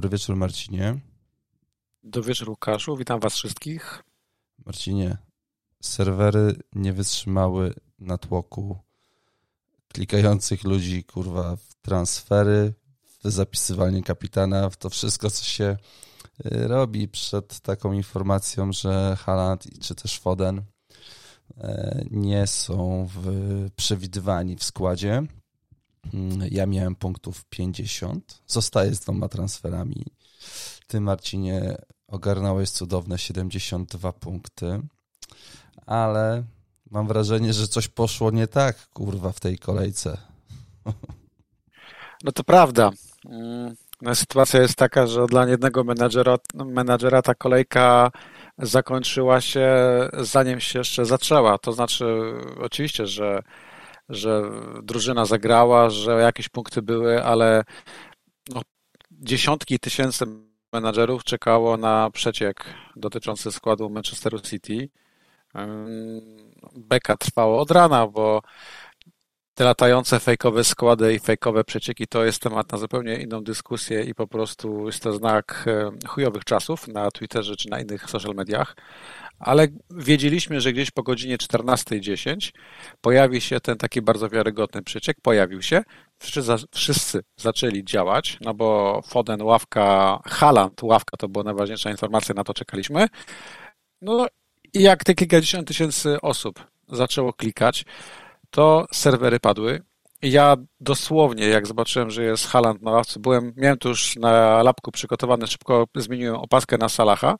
Dobry wieczór, Marcinie. Dobry wieczór, Łukaszu. Witam Was wszystkich. Marcinie, serwery nie wytrzymały natłoku klikających ludzi, kurwa, w transfery, w zapisywanie kapitana, w to wszystko, co się y, robi przed taką informacją, że Haaland czy też Foden e, nie są w, przewidywani w składzie. Mm, ja miałem punktów 50, zostaję z dwoma transferami. Ty, Marcinie, ogarnąłeś cudowne 72 punkty, ale mam wrażenie, że coś poszło nie tak, kurwa, w tej kolejce. No to prawda. Mm, no, sytuacja jest taka, że dla jednego menadżera, menadżera ta kolejka zakończyła się zanim się jeszcze zaczęła. To znaczy, oczywiście, że, że drużyna zagrała, że jakieś punkty były, ale no, dziesiątki tysięcy menadżerów czekało na przeciek dotyczący składu Manchesteru City. Beka trwało od rana, bo te latające fejkowe składy i fejkowe przecieki to jest temat na zupełnie inną dyskusję i po prostu jest to znak chujowych czasów na Twitterze czy na innych social mediach. Ale wiedzieliśmy, że gdzieś po godzinie 14.10 pojawi się ten taki bardzo wiarygodny przeciek. Pojawił się. Wszyscy zaczęli działać, no bo Foden, ławka, Haland, ławka to była najważniejsza informacja, na to czekaliśmy. No i jak te kilkadziesiąt tysięcy osób zaczęło klikać, to serwery padły. Ja dosłownie, jak zobaczyłem, że jest Haland na ławce, byłem, miałem tu już na lapku przygotowany, szybko zmieniłem opaskę na Salaha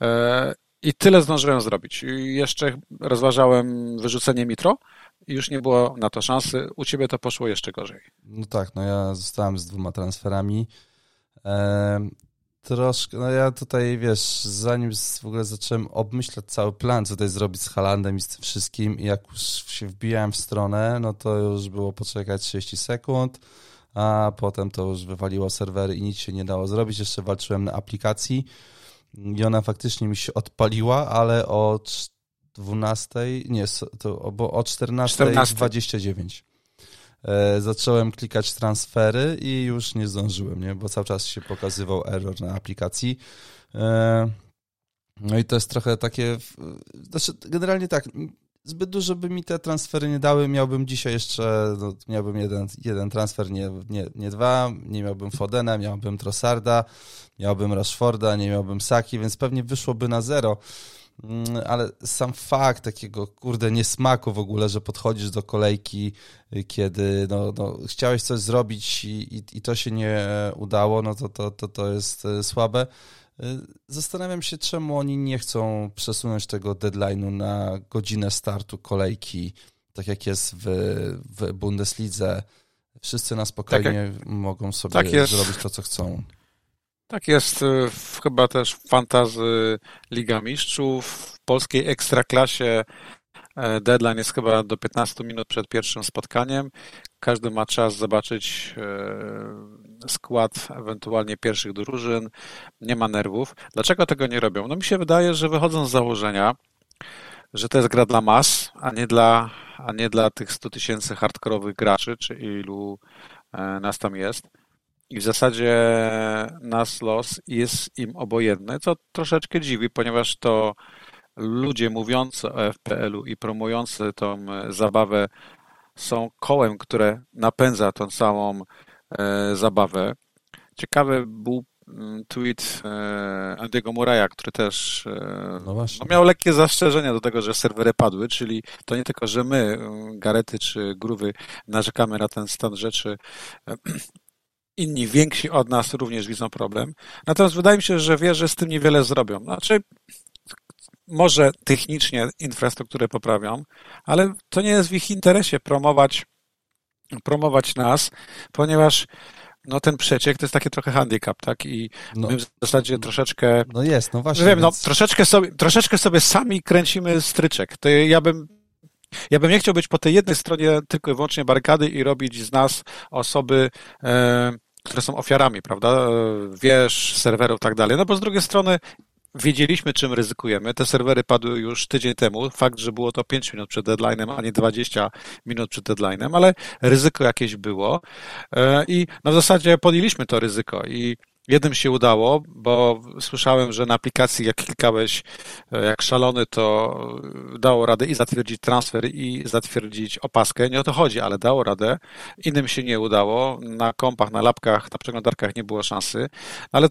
e, i tyle zdążyłem zrobić. I jeszcze rozważałem wyrzucenie Mitro i już nie było na to szansy. U ciebie to poszło jeszcze gorzej. No tak, no ja zostałem z dwoma transferami. Troszkę, no ja tutaj, wiesz, zanim w ogóle zacząłem obmyślać cały plan, co tutaj zrobić z Halandem i z tym wszystkim i jak już się wbijałem w stronę, no to już było poczekać 30 sekund, a potem to już wywaliło serwery i nic się nie dało zrobić. Jeszcze walczyłem na aplikacji i ona faktycznie mi się odpaliła, ale o 12, nie, to, bo o 14.29. E, zacząłem klikać transfery i już nie zdążyłem, nie? bo cały czas się pokazywał error na aplikacji. E, no i to jest trochę takie, znaczy generalnie tak, zbyt dużo by mi te transfery nie dały, miałbym dzisiaj jeszcze, no, miałbym jeden, jeden transfer, nie, nie, nie dwa, nie miałbym Fodena, miałbym Trossarda, miałbym Rashforda, nie miałbym Saki, więc pewnie wyszłoby na zero. Mm, ale sam fakt takiego, kurde, niesmaku w ogóle, że podchodzisz do kolejki, y, kiedy no, no, chciałeś coś zrobić i, i, i to się nie udało, no to, to, to, to jest y, słabe. Y, zastanawiam się, czemu oni nie chcą przesunąć tego deadline'u na godzinę startu kolejki, tak jak jest w, w Bundeslidze. Wszyscy na spokojnie tak mogą sobie tak zrobić to, co chcą. Tak jest w, chyba też w fantazy Liga Mistrzów. W polskiej ekstraklasie e, deadline jest chyba do 15 minut przed pierwszym spotkaniem. Każdy ma czas zobaczyć e, skład ewentualnie pierwszych drużyn. Nie ma nerwów. Dlaczego tego nie robią? No mi się wydaje, że wychodzą z założenia, że to jest gra dla mas, a nie dla, a nie dla tych 100 tysięcy hardkorowych graczy, czy ilu e, nas tam jest i w zasadzie nas los jest im obojętny, co troszeczkę dziwi, ponieważ to ludzie mówiący o FPL-u i promujący tą zabawę są kołem, które napędza tą samą e, zabawę. Ciekawy był mm, tweet e, Andy'ego Muraya, który też e, no no miał lekkie zastrzeżenia do tego, że serwery padły, czyli to nie tylko, że my, Garety czy Gruwy, narzekamy na ten stan rzeczy inni więksi od nas również widzą problem. Natomiast wydaje mi się, że wie, że z tym niewiele zrobią. Znaczy, może technicznie infrastrukturę poprawią, ale to nie jest w ich interesie promować, promować nas, ponieważ no ten przeciek to jest taki trochę handicap, tak? I no, my w zasadzie troszeczkę. No jest, no właśnie. Wiem, no, więc... no, troszeczkę, sobie, troszeczkę sobie sami kręcimy stryczek. To ja bym ja bym nie chciał być po tej jednej stronie tylko i wyłącznie barykady i robić z nas osoby e, które są ofiarami, prawda, wież, serwerów i tak dalej. No bo z drugiej strony wiedzieliśmy, czym ryzykujemy. Te serwery padły już tydzień temu. Fakt, że było to 5 minut przed deadline'em, a nie 20 minut przed deadline'em, ale ryzyko jakieś było. E, I w zasadzie podjęliśmy to ryzyko i Jednym się udało, bo słyszałem, że na aplikacji jak klikałeś e, jak szalony, to dało radę i zatwierdzić transfer i zatwierdzić opaskę. Nie o to chodzi, ale dało radę. Innym się nie udało. Na kompach, na lapkach, na przeglądarkach nie było szansy. Ale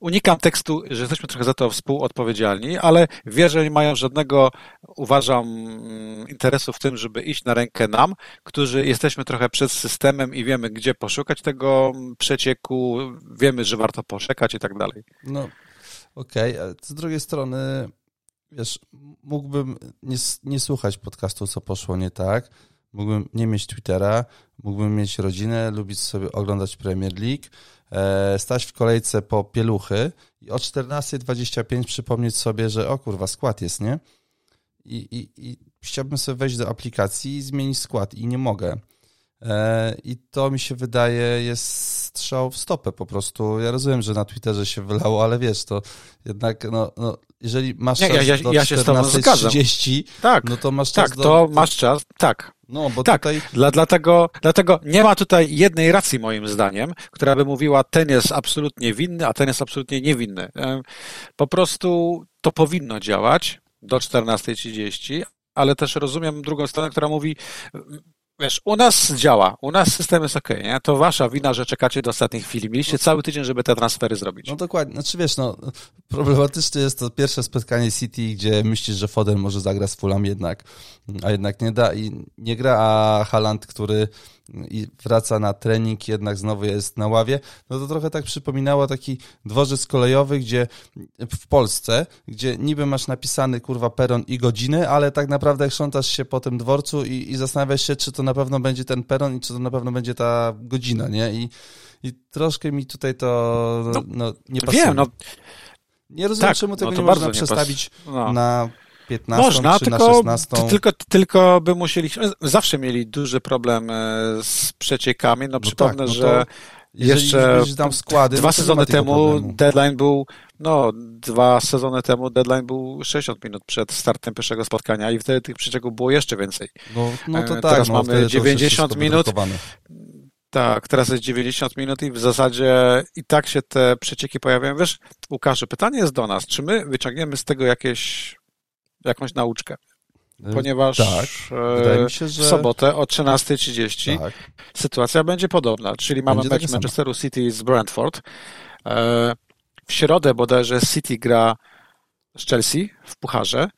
unikam tekstu, że jesteśmy trochę za to współodpowiedzialni, ale wierzę, że nie mają żadnego, uważam, interesu w tym, żeby iść na rękę nam, którzy jesteśmy trochę przed systemem i wiemy, gdzie poszukać tego przecieku, wiemy, że warto poczekać i tak dalej. No, okej. Okay. Z drugiej strony, wiesz, mógłbym nie, nie słuchać podcastu, co poszło nie tak, mógłbym nie mieć Twittera, mógłbym mieć rodzinę, lubić sobie oglądać Premier League, stać w kolejce po pieluchy i o 14.25 przypomnieć sobie, że o kurwa, skład jest, nie? I, i, i chciałbym sobie wejść do aplikacji i zmienić skład i nie mogę. E, I to mi się wydaje jest strzał w stopę po prostu. Ja rozumiem, że na Twitterze się wylało, ale wiesz, to jednak, no, no jeżeli masz czas ja, ja, do ja 14.30, tak, no to masz czas Tak, do... to masz czas, tak. No, bo tak, tutaj... dla, dlatego, dlatego nie ma tutaj jednej racji moim zdaniem, która by mówiła, ten jest absolutnie winny, a ten jest absolutnie niewinny. Po prostu to powinno działać do 14.30, ale też rozumiem drugą stronę, która mówi, Wiesz, u nas działa, u nas system jest ok, nie? To wasza wina, że czekacie do ostatniej chwili. Mieliście cały tydzień, żeby te transfery zrobić. No dokładnie. Znaczy wiesz, no, problematyczne jest to pierwsze spotkanie City, gdzie myślisz, że Foden może zagrać z Fulham jednak, a jednak nie da i nie gra, a Haland, który i wraca na trening, jednak znowu jest na ławie, no to trochę tak przypominało taki dworzec kolejowy, gdzie w Polsce, gdzie niby masz napisany kurwa peron i godziny, ale tak naprawdę chrzątasz się po tym dworcu i, i zastanawiasz się, czy to na pewno będzie ten peron i czy to na pewno będzie ta godzina, nie? I, i troszkę mi tutaj to no, no nie pasuje. Wiem, no. Nie rozumiem, tak, czemu tego no nie można przestawić no. na 15 Można, tylko, na 16. Tylko, tylko by musieli, zawsze mieli duży problem e, z przeciekami. No, no przypomnę, tak, no że jeszcze składy, dwa sezony temu problemu. deadline był, no dwa sezony temu deadline był 60 minut przed startem pierwszego spotkania i wtedy tych przecieków było jeszcze więcej. No, no to e, tak. Teraz no, mamy 90 minut. Tak, teraz jest 90 minut i w zasadzie i tak się te przecieki pojawiają. Wiesz, Łukaszu, pytanie jest do nas, czy my wyciągniemy z tego jakieś jakąś nauczkę. Y, Ponieważ tak, e, się, że... w sobotę o 13.30 tak. sytuacja będzie podobna, czyli mamy będzie mecz Manchesteru City z Brentford. E, w środę bodajże City gra z Chelsea w Pucharze.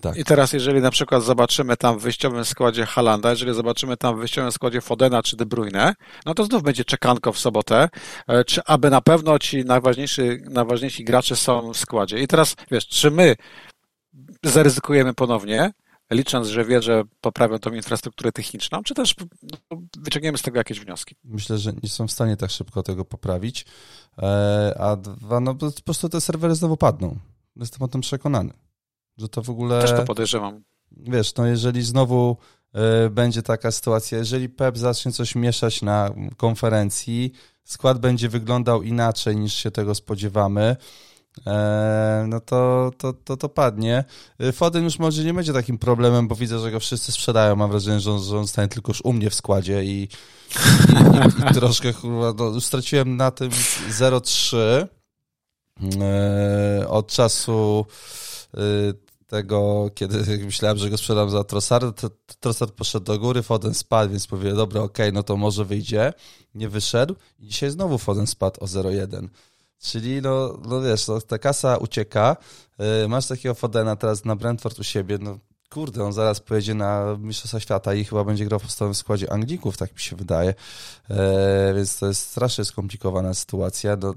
Tak. I teraz, jeżeli na przykład zobaczymy tam w wyjściowym składzie Halanda, jeżeli zobaczymy tam w wyjściowym składzie Fodena czy De Bruyne, no to znów będzie czekanko w sobotę, e, czy aby na pewno ci najważniejsi, najważniejsi gracze są w składzie. I teraz, wiesz, czy my zaryzykujemy ponownie, licząc, że wie, że poprawią tą infrastrukturę techniczną, czy też no, wyciągniemy z tego jakieś wnioski? Myślę, że nie są w stanie tak szybko tego poprawić, e, a dwa, no po prostu te serwery znowu padną. Jestem o tym przekonany, że to w ogóle... Też to podejrzewam. Wiesz, no jeżeli znowu e, będzie taka sytuacja, jeżeli PEP zacznie coś mieszać na konferencji, skład będzie wyglądał inaczej niż się tego spodziewamy, no to, to, to, to padnie. E, Foden już może nie będzie takim problemem, bo widzę, że go wszyscy sprzedają. Mam wrażenie, że on, że on stanie tylko już u mnie w składzie i, i, i, i troszkę kurwa, no, straciłem na tym 0,3 e, od czasu tego, kiedy myślałem, że go sprzedam za Trossard, Trossard poszedł do góry, Foden spadł, więc powiedziałem, dobra, okej, okay, no to może wyjdzie. Nie wyszedł i dzisiaj znowu Foden spadł o 0,1. Czyli, no, no wiesz, no, ta kasa ucieka, yy, masz takiego Fodena teraz na Brentford u siebie, no kurde, on zaraz pojedzie na Mistrzostwa Świata i chyba będzie grał w podstawowym składzie Anglików, tak mi się wydaje. Yy, więc to jest strasznie skomplikowana sytuacja. No,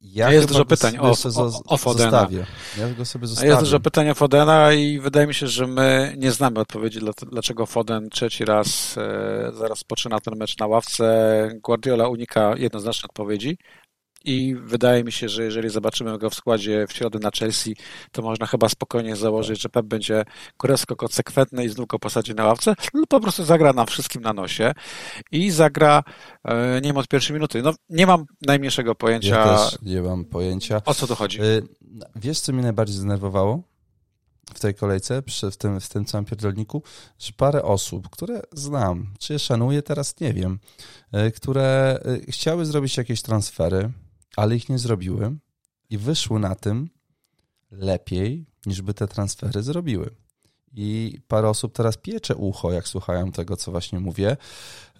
ja jest dużo pytań o, o, o Fodena. Zostawię. Ja go sobie zostawię. Jest dużo pytań o Fodena i wydaje mi się, że my nie znamy odpowiedzi, dlaczego Foden trzeci raz e, zaraz poczyna ten mecz na ławce. Guardiola unika jednoznacznej odpowiedzi i wydaje mi się, że jeżeli zobaczymy go w składzie w środę na Chelsea, to można chyba spokojnie założyć, że Pep będzie kurewsko konsekwentny i znów go posadzi na ławce, lub po prostu zagra nam wszystkim na nosie i zagra, e, nie wiem, od pierwszej minuty. No, nie mam najmniejszego pojęcia. Ja też nie mam pojęcia. O co tu chodzi? E, wiesz, co mnie najbardziej zdenerwowało? w tej kolejce, w tym, w tym całym pierdolniku, że parę osób, które znam, czy je szanuję, teraz nie wiem, e, które chciały zrobić jakieś transfery, ale ich nie zrobiły i wyszły na tym lepiej, niż by te transfery zrobiły. I parę osób teraz piecze ucho, jak słuchają tego, co właśnie mówię.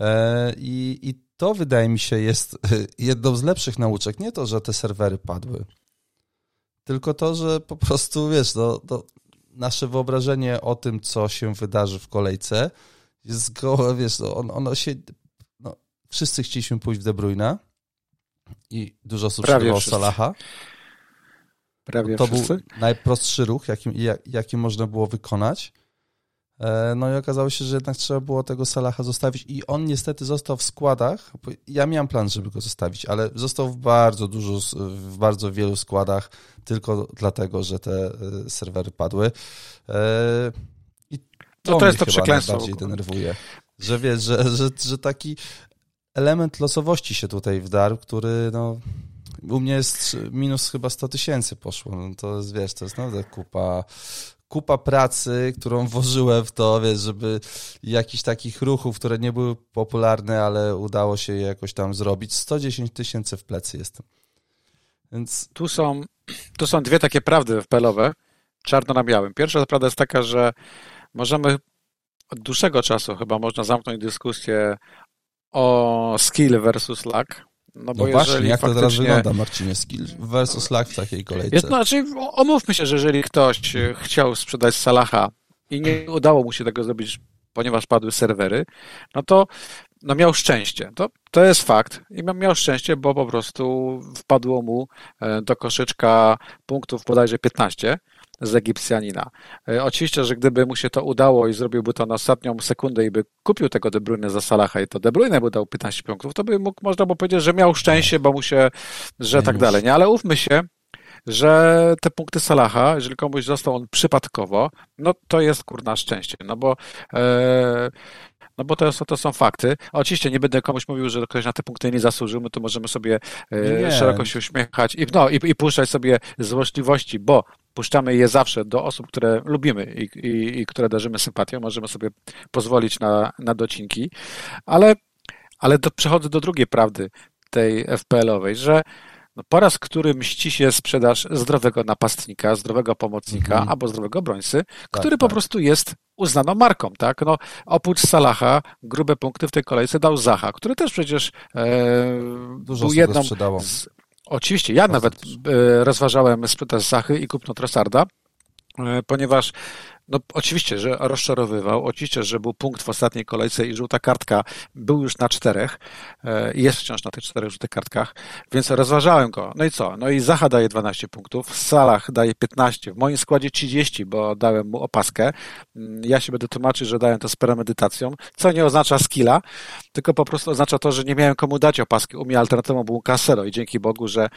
E, I, i to wydaje mi się jest jedną z lepszych nauczek. Nie to, że te serwery padły, tylko to, że po prostu, wiesz, no, no, nasze wyobrażenie o tym, co się wydarzy w kolejce, jest gołe, wiesz, no, ono, ono się... No, wszyscy chcieliśmy pójść w De Bruyne i dużo osób Prawie Salaha. Prawie to wszyscy? był najprostszy ruch, jaki, jaki można było wykonać. E, no i okazało się, że jednak trzeba było tego Salaha zostawić i on niestety został w składach. Ja miałem plan, żeby go zostawić, ale został w bardzo dużo, w bardzo wielu składach tylko dlatego, że te e, serwery padły. E, I to, no to jest to przekleństwo. najbardziej denerwuje. Że wiesz, że, że, że taki element losowości się tutaj wdarł, który no u mnie jest minus chyba 100 tysięcy poszło. No to jest, wiesz, to jest naprawdę kupa, kupa pracy, którą włożyłem w to, wiesz, żeby jakichś takich ruchów, które nie były popularne, ale udało się je jakoś tam zrobić. 110 tysięcy w plecy jestem. Więc... Tu są, tu są dwie takie prawdy wpelowe, czarno na białym. Pierwsza prawda jest taka, że możemy od dłuższego czasu chyba można zamknąć dyskusję o skill versus luck, no, bo no właśnie, jak faktycznie... to teraz wygląda, Marcinie? Skill versus lag w takiej kolejce. Jest, znaczy, omówmy się, że jeżeli ktoś e, chciał sprzedać Salaha i nie udało mu się tego zrobić, ponieważ padły serwery, no to no miał szczęście. To, to jest fakt. I miał szczęście, bo po prostu wpadło mu e, do koszyczka punktów bodajże 15 z Egipcjanina. E, oczywiście, że gdyby mu się to udało i zrobiłby to na ostatnią sekundę i by kupił tego De Bruyne za Salaha i to De Bruyne by dał 15 punktów, to by mógł, można by powiedzieć, że miał szczęście, bo mu się, że tak dalej. Nie, ale ówmy się, że te punkty Salaha, jeżeli komuś został on przypadkowo, no to jest kurna szczęście, no bo e, no bo to, to są fakty. Oczywiście nie będę komuś mówił, że ktoś na te punkty nie zasłużył, my tu możemy sobie e, nie. szeroko się uśmiechać i, no, i, i puszczać sobie złośliwości, bo puszczamy je zawsze do osób, które lubimy i, i, i które darzymy sympatią, możemy sobie pozwolić na, na docinki, ale, ale do, przechodzę do drugiej prawdy tej FPL-owej, że po raz który mści się sprzedaż zdrowego napastnika, zdrowego pomocnika mhm. albo zdrowego obrońcy, tak, który tak. po prostu jest uznaną marką, tak? No, oprócz Salaha grube punkty w tej kolejce dał Zaha, który też przecież e, Dużo był jedną z, Oczywiście, ja nawet e, rozważałem sprzedaż Zachy i kupno Trossarda, e, ponieważ no oczywiście, że rozczarowywał, oczywiście, że był punkt w ostatniej kolejce i żółta kartka był już na czterech e, i jest wciąż na tych czterech żółtych kartkach, więc rozważałem go. No i co? No i Zacha daje 12 punktów, Salah daje 15, w moim składzie 30, bo dałem mu opaskę. Mm, ja się będę tłumaczyć, że dałem to z premedytacją, co nie oznacza skilla, tylko po prostu oznacza to, że nie miałem komu dać opaski. U mnie alternatywą był Casero i dzięki Bogu, że,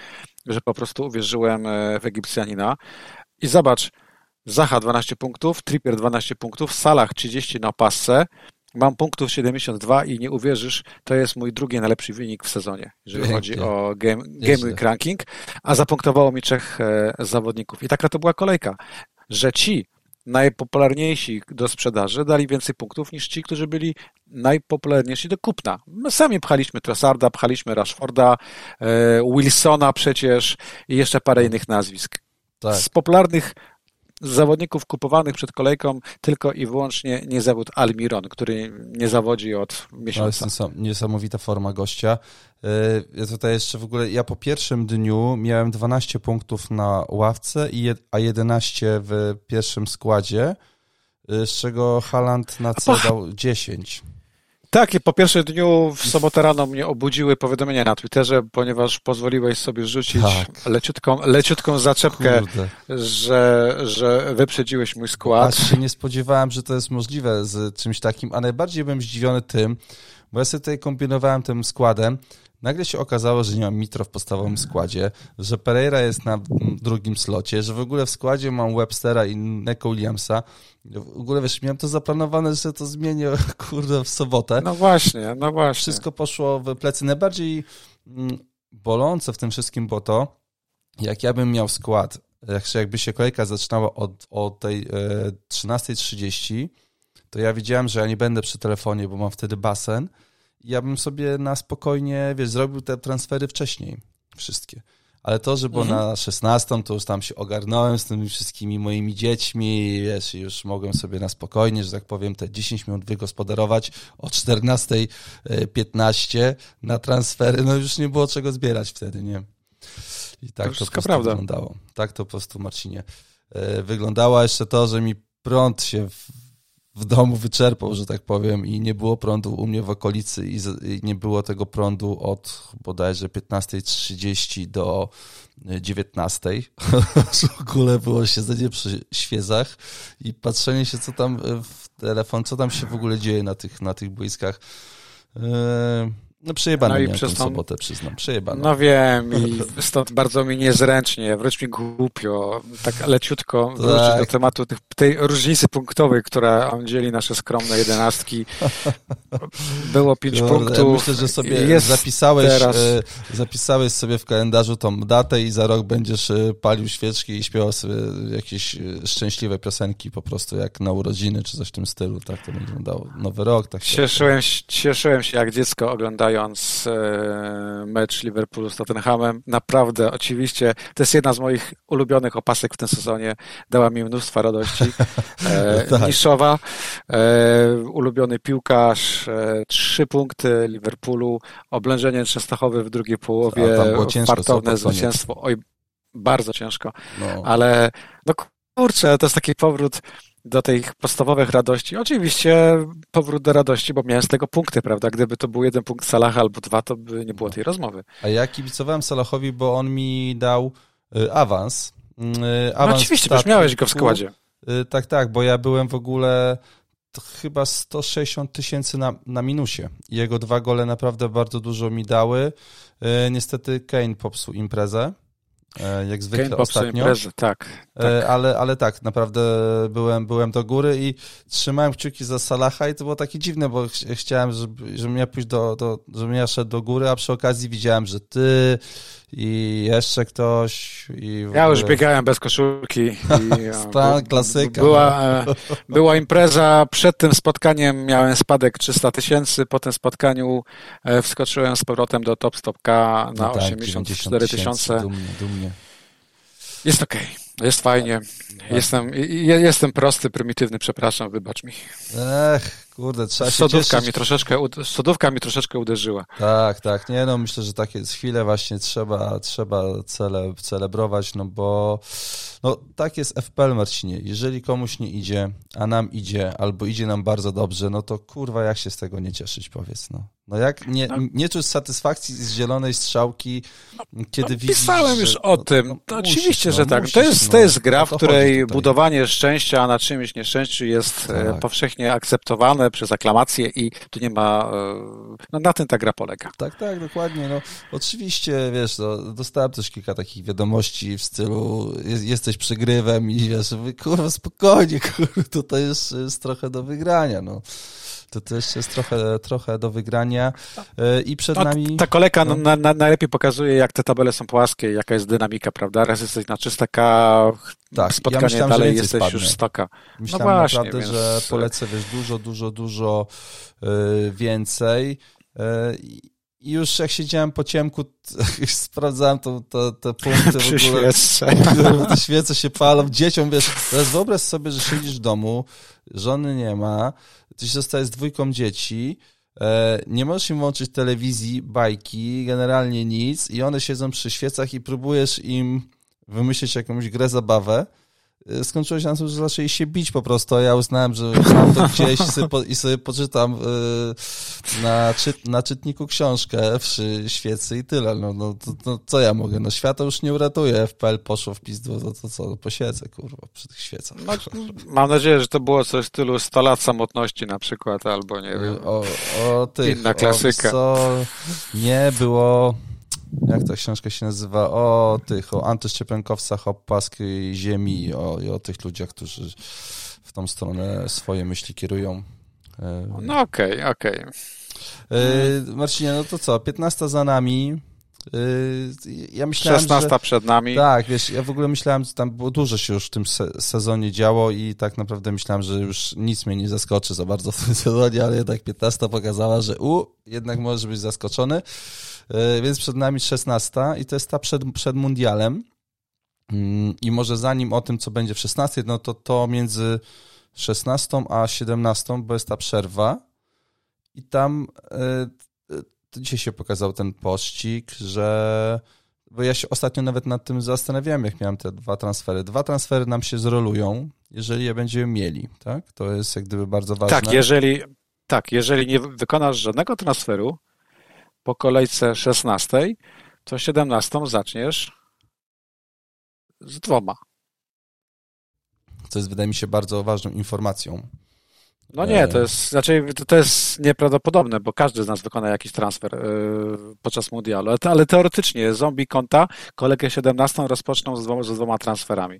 że po prostu uwierzyłem e, w Egipcjanina. I zobacz, Zacha 12 punktów, Trippier 12 punktów, Salah 30 na pasce, mam punktów 72 i nie uwierzysz, to jest mój drugi najlepszy wynik w sezonie, jeżeli Pięknie. chodzi o Game, game Week Ranking, a zapunktowało mi trzech e, zawodników. I taka to była kolejka, że ci najpopularniejsi do sprzedaży dali więcej punktów niż ci, którzy byli najpopularniejsi do kupna. My sami pchaliśmy Trossarda, pchaliśmy Rashforda, e, Wilsona przecież i jeszcze parę innych nazwisk. Tak. Z popularnych z zawodników kupowanych przed kolejką tylko i wyłącznie nie zawód Almiron, który nie zawodzi od miesiąca. To jest niesamowita forma gościa. Y, ja tutaj jeszcze w ogóle, ja po pierwszym dniu miałem 12 punktów na ławce, a 11 w pierwszym składzie, y, z czego Haland na C dał 10. Tak, i po pierwszym dniu w sobotę rano mnie obudziły powiadomienia na Twitterze, ponieważ pozwoliłeś sobie rzucić tak. leciutką, leciutką zaczepkę, że, że wyprzedziłeś mój skład. Aż się nie spodziewałem, że to jest możliwe z czymś takim, a najbardziej byłem zdziwiony tym, bo ja sobie tutaj kombinowałem tym składem, Nagle się okazało, że nie mam Mitro w podstawowym składzie, że Pereira jest na drugim slocie, że w ogóle w składzie mam Webstera i Neko Williamsa. W ogóle wiesz, miałem to zaplanowane, że to zmienię, kurde, w sobotę. No właśnie, no właśnie. Wszystko poszło w plecy. Najbardziej mm, bolące w tym wszystkim było to, jak ja bym miał skład, jak jakby się kolejka zaczynała od, od tej e, 13.30, to ja wiedziałem, że ja nie będę przy telefonie, bo mam wtedy basen, ja bym sobie na spokojnie, wiesz, zrobił te transfery wcześniej. wszystkie. Ale to, że było mhm. na 16, to już tam się ogarnąłem z tymi wszystkimi moimi dziećmi, wiesz, już mogłem sobie na spokojnie, że tak powiem, te 10 minut wygospodarować o 14.15 na transfery, no już nie było czego zbierać wtedy, nie? I tak to, to po prostu prawda. wyglądało. Tak to po prostu, Marcinie, e, wyglądało. Jeszcze to, że mi prąd się w, domu wyczerpał, że tak powiem, i nie było prądu u mnie w okolicy i, nie było tego prądu od bodajże 15.30 do 19. E, w ogóle było siedzenie przy świezach i patrzenie się, co tam w telefon, co tam się w ogóle dzieje na tych, na tych boiskach. Yy no przejebane no i przez tą sobotę, przyznam, przejebane. No wiem i stąd bardzo mi niezręcznie, wręcz mi głupio, tak leciutko tak. wrócić do tematu tych, tej różnicy punktowej, która dzieli nasze skromne jedenastki. Było pięć Kurde, punktów. Myślę, że sobie zapisałeś, teraz... E, zapisałeś sobie w kalendarzu tą datę i za rok będziesz e, palił świeczki i śpiewał sobie jakieś e, szczęśliwe piosenki po prostu jak na urodziny czy coś w tym stylu, tak to będzie wyglądało. Nowy rok. Tak cieszyłem, się, cieszyłem się jak dziecko oglądając oglądając e, mecz Liverpoolu z Tottenhamem. Naprawdę, oczywiście, to jest jedna z moich ulubionych opasek w tym sezonie. Dała mi mnóstwo radości. E, tak. Niszowa, e, ulubiony piłkarz, trzy punkty Liverpoolu, oblężenie Częstochowy w drugiej połowie, fartowne zwycięstwo. Oj, bardzo ciężko, no. ale no kurczę, to jest taki powrót do tych podstawowych radości. Oczywiście powrót do radości, bo miałem z tego punkty, prawda? Gdyby to był jeden punkt Salaha albo dwa, to by nie było tej rozmowy. A ja kibicowałem Salahowi, bo on mi dał y, awans. Y, awans no oczywiście, już miałeś go w składzie. Y, tak, tak, bo ja byłem w ogóle chyba 160 tysięcy na, na minusie. Jego dwa gole naprawdę bardzo dużo mi dały. Niestety Kane popsuł imprezę. E, jak zwykle Kane ostatnio. Tak, e, tak. Ale, ale tak, naprawdę byłem, byłem do góry i trzymałem kciuki za Salaha i to było takie dziwne, bo ch chciałem, żeby, żebym ja pójść do, do, żebym ja szedł do góry, a przy okazji widziałem, że ty i jeszcze ktoś. I ja już biegałem bez koszulki. I, Stan, klasyka. Była, e, była impreza, przed tym spotkaniem miałem spadek 300 tysięcy, po tym spotkaniu e, wskoczyłem z powrotem do Top Stop K na no tak, 84 tysiące. Dumnie, dumnie. Jest okej. Okay. Jest fajnie. Tak. Jestem, jestem prosty, prymitywny, przepraszam, wybacz mi. Ech, kurde, trzeba sodówka się mi troszeczkę, Sodówka mi troszeczkę uderzyła. Tak, tak, nie no, myślę, że takie chwile właśnie trzeba, trzeba cele, celebrować, no bo no tak jest FPL, Marcinie. Jeżeli komuś nie idzie, a nam idzie, albo idzie nam bardzo dobrze, no to kurwa, jak się z tego nie cieszyć, powiedz, no. No jak nie, no. nie czuć satysfakcji z zielonej strzałki, kiedy no, widzisz, Pisałem że, już o no, tym. No, to musisz, oczywiście, że tak. Musisz, to jest, to jest gra, w której budowanie szczęścia na czymś nieszczęściu jest e, tak. powszechnie akceptowane przez aklamację i tu nie ma... E, no na tym ta gra polega. Tak, tak, dokładnie. No, oczywiście, wiesz, no, dostałem też kilka takich wiadomości w stylu jest, jesteś przegrywem i wiesz, kurwa, spokojnie, kurwa, tutaj jest, jest trochę do wygrania, no to też jest trochę, trochę do wygrania e, i przed no, nami... Ta kolejka no. na, na, najlepiej pokazuje, jak te tabele są płaskie, jaka jest dynamika, prawda? Raz jesteś na 300k, tak, spotkanie ja myślałem, dalej jesteś spadnę. już 100k. Myślałem no właśnie, naprawdę, więc... że polecę, wiesz, dużo, dużo, dużo yy, więcej yy, i już jak siedziałem po ciemku, sprawdzałem to, to, te punkty w ogóle. Te świece się palą. Dzieciom, wiesz, teraz wyobraź sobie, że siedzisz w domu, żony nie ma, ty się zostajesz z dwójką dzieci, e, nie możesz im włączyć telewizji, bajki, generalnie nic i one siedzą przy świecach i próbujesz im wymyślić jakąś grę, zabawę, skończyło się na tym, że zaczęli się bić po prostu, a ja uznałem, że mam to gdzieś i sobie, po, i sobie poczytam y, na, czyt, na czytniku książkę przy świecy i tyle. No, no to, co ja mogę? No świata już nie uratuje, FPL poszło w pizdu, to, to co, no, posiedzę, kurwa, przy tych świecach. No, mam nadzieję, że to było coś w stylu 100 lat samotności na przykład, albo nie wiem, o, o tych, inna klasyka. O, co nie było jak ta książka się nazywa? O tych, o antyszczepionkowcach, o płaskiej ziemi i o, i o tych ludziach, którzy w tą stronę swoje myśli kierują. E, no okej, okay, okej. Okay. E, Marcinie, no to co, 15 za nami. E, ja myślałem, 16 że, przed nami. Tak, wiesz, ja w ogóle myślałem, że tam było dużo się już w tym sezonie działo i tak naprawdę myślałem, że już nic mnie nie zaskoczy za bardzo w tym sezonie, ale jednak 15 pokazała, że u, jednak możesz być zaskoczony. Więc przed nami 16 i to jest ta przed, przed mundialem. Mm, I może zanim o tym, co będzie w 16, no to to między 16 a 17, bo jest ta przerwa. I tam to dzisiaj się pokazał ten pościg, że bo ja się ostatnio nawet nad tym zastanawiałem, jak miałem te dwa transfery. Dwa transfery nam się zrolują, jeżeli je będziemy mieli, tak? To jest jak gdyby bardzo ważne. Tak, jeżeli, tak, jeżeli nie wykonasz żadnego transferu po kolejce 16, to 17 zaczniesz z dwoma. Co jest, wydaje mi się, bardzo ważną informacją. No nie, to jest, znaczy, to jest nieprawdopodobne, bo każdy z nas wykona jakiś transfer yy, podczas mundialu, ale teoretycznie zombie konta kolegę 17 rozpoczną z dwoma, z dwoma transferami.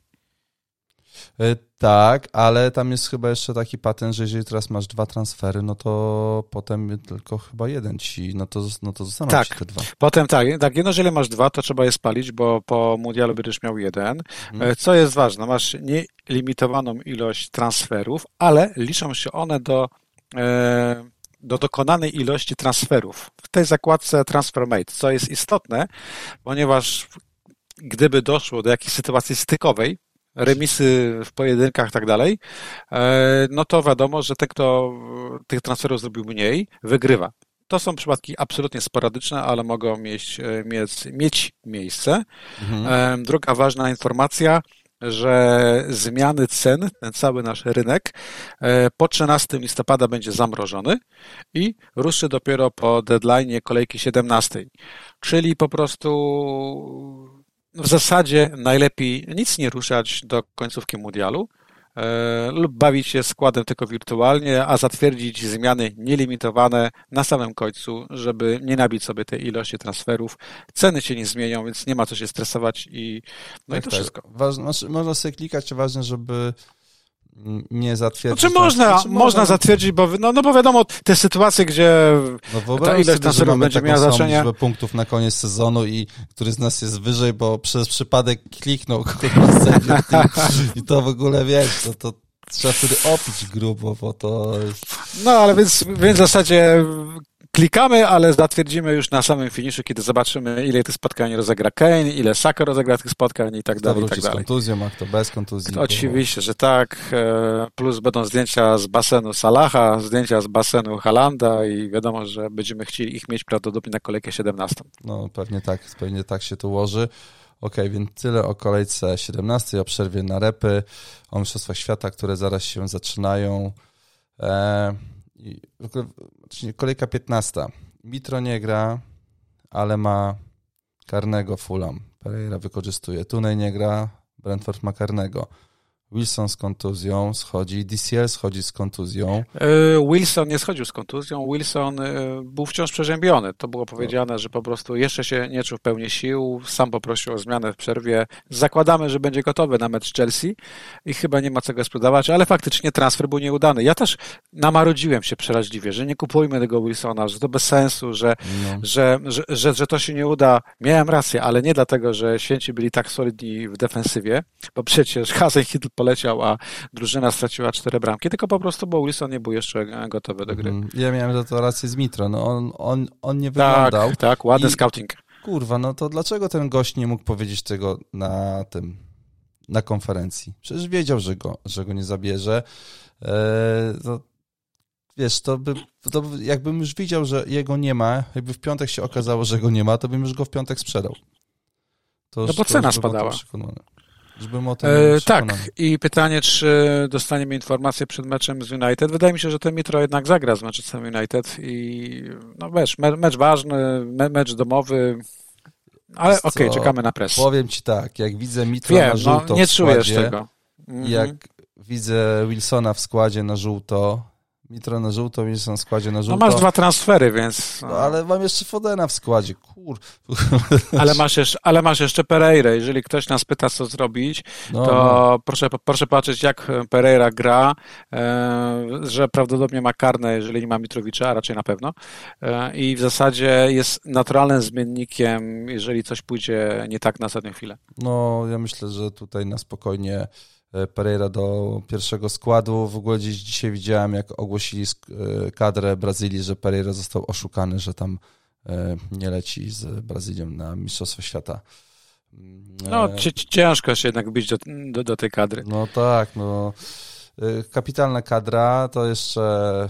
E, tak, ale tam jest chyba jeszcze taki patent, że jeżeli teraz masz dwa transfery, no to potem tylko chyba jeden ci, no to, no to zostaną tak. ci te dwa. Potem tak, tak, jedno, jeżeli masz dwa, to trzeba je spalić, bo po mundialu będziesz miał jeden. Hmm. Co jest ważne, masz nielimitowaną ilość transferów, ale liczą się one do e, do dokonanej ilości transferów w tej zakładce Transfermate, co jest istotne, ponieważ gdyby doszło do jakiejś sytuacji stykowej, remisy w pojedynkach i tak dalej, e, no to wiadomo, że ten, kto tych transferów zrobił mniej, wygrywa. To są przypadki absolutnie sporadyczne, ale mogą mieć, e, mieć, mieć miejsce. Mhm. E, druga ważna informacja, że zmiany cen, ten cały nasz rynek po 13 listopada będzie zamrożony i ruszy dopiero po deadline kolejki 17. Czyli po prostu w zasadzie najlepiej nic nie ruszać do końcówki mundialu e, lub bawić się składem tylko wirtualnie, a zatwierdzić zmiany nielimitowane na samym końcu, żeby nie nabić sobie tej ilości transferów. Ceny się nie zmienią, więc nie ma co się stresować i no tak, i to tak. wszystko. Ważne, znaczy, można sobie klikać, ważne, żeby nie zatwierdzić. Znaczy można, znaczy można zatwierdzić, bo, no, no bo wiadomo, te sytuacje, gdzie no ta ilość transferów będzie miała znaczenie. punktów na koniec sezonu i który z nas jest wyżej, bo przez przypadek kliknął kurwa i to w ogóle wiesz, to, to trzeba wtedy opić grubo, bo to... No, ale więc, więc w zasadzie klikamy, ale zatwierdzimy już na samym finiszu, kiedy zobaczymy, ile tych spotkań rozegra Kane, ile Saka rozegra tych spotkań i tak dalej. i tak dalej. z kontuzją, a kto bez kontuzji. To oczywiście, że tak. E, plus będą zdjęcia z basenu Salaha, zdjęcia z basenu Halanda i wiadomo, że będziemy chcieli ich mieć prawdopodobnie na kolejkę 17. No pewnie tak, pewnie tak się to ułoży. Ok, więc tyle o kolejce 17, o przerwie na repy, o Mistrzostwach Świata, które zaraz się zaczynają. Eee, kolejka 15. Mitro nie gra, ale ma karnego Fulham. Pereira wykorzystuje. Tunej nie gra, Brentford ma karnego. Wilson z kontuzją schodzi, DCL schodzi z kontuzją. E, Wilson nie schodził z kontuzją, Wilson e, był wciąż przeziębiony. To było powiedziane, że po prostu jeszcze się nie czuł w pełni sił, sam poprosił o zmianę w przerwie. Zakładamy, że będzie gotowy na mecz Chelsea i chyba nie ma co go sprzedawać, ale faktycznie transfer był nieudany. Ja też namarodziłem się przeraźliwie, że nie kupujmy tego Wilsona, że to bez sensu, że, no. że, że, że, że to się nie uda. Miałem rację, ale nie dlatego, że święci byli tak solidni w defensywie, bo przecież Hasenhüttl poleciał, a drużyna straciła cztery bramki, tylko po prostu, bo Wilson nie był jeszcze gotowy do gry. Mhm. Ja miałem za to rację z Mitro, no on, on, on nie wyglądał. Tak, tak, ładny I, scouting. Kurwa, no to dlaczego ten gość nie mógł powiedzieć tego na tym, na konferencji? Przecież wiedział, że go, że go nie zabierze. Eee, to, wiesz, to by, to by, jakbym już widział, że jego nie ma, jakby w piątek się okazało, że go nie ma, to bym już go w piątek sprzedał. To no bo cena spadała. Żebym o tym e, Tak, i pytanie, czy dostaniemy informację przed meczem z United. Wydaje mi się, że ten Mitro jednak zagra z Manchester United i no wiesz, mecz ważny, mecz domowy, ale okej, okay, czekamy na pres. Powiem ci tak, jak widzę Mitro Wiem, na no, żółto no, nie czujesz tego. Jak mhm. widzę Wilsona w składzie na żółto, Mitro na żółto, Wilson w składzie na żółto. No masz dwa transfery, więc... No, ale mam jeszcze Fodena w składzie, kur... Ale masz jeszcze, ale masz jeszcze Pereira. Jeżeli ktoś nas pyta, co zrobić, no, to no. Proszę, proszę patrzeć, jak Pereira gra, e, że prawdopodobnie ma karne, jeżeli nie ma Mitrowicza, a raczej na pewno. E, I w zasadzie jest naturalnym zmiennikiem, jeżeli coś pójdzie nie tak na ostatnią chwilę. No, ja myślę, że tutaj na spokojnie Pereira do pierwszego składu. W ogóle dzisiaj widziałem, jak ogłosili e, kadrę Brazylii, że Pereira został oszukany, że tam nie leci z Brazylią na Mistrzostwo Świata. No, ciężko się jednak bić do, do, do tej kadry. No tak, no. Kapitalna kadra to jeszcze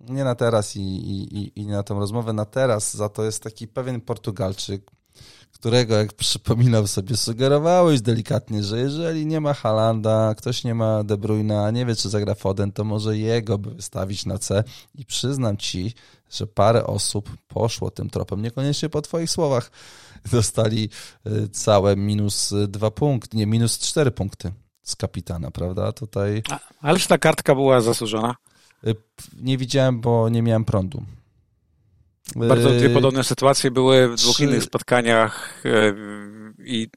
nie na teraz i, i, i nie na tą rozmowę, na teraz za to jest taki pewien Portugalczyk, którego, jak przypominał sobie, sugerowałeś delikatnie, że jeżeli nie ma Halanda, ktoś nie ma De Bruyna, nie wie, czy zagra Foden, to może jego by wystawić na C i przyznam ci, że parę osób poszło tym tropem, niekoniecznie po twoich słowach, dostali y, całe minus dwa punkty, nie, minus cztery punkty z kapitana, prawda? Tutaj... Ależ ta kartka była zasłużona. Y, nie widziałem, bo nie miałem prądu. Bardzo dwie podobne sytuacje były w dwóch Czy... innych spotkaniach e, i,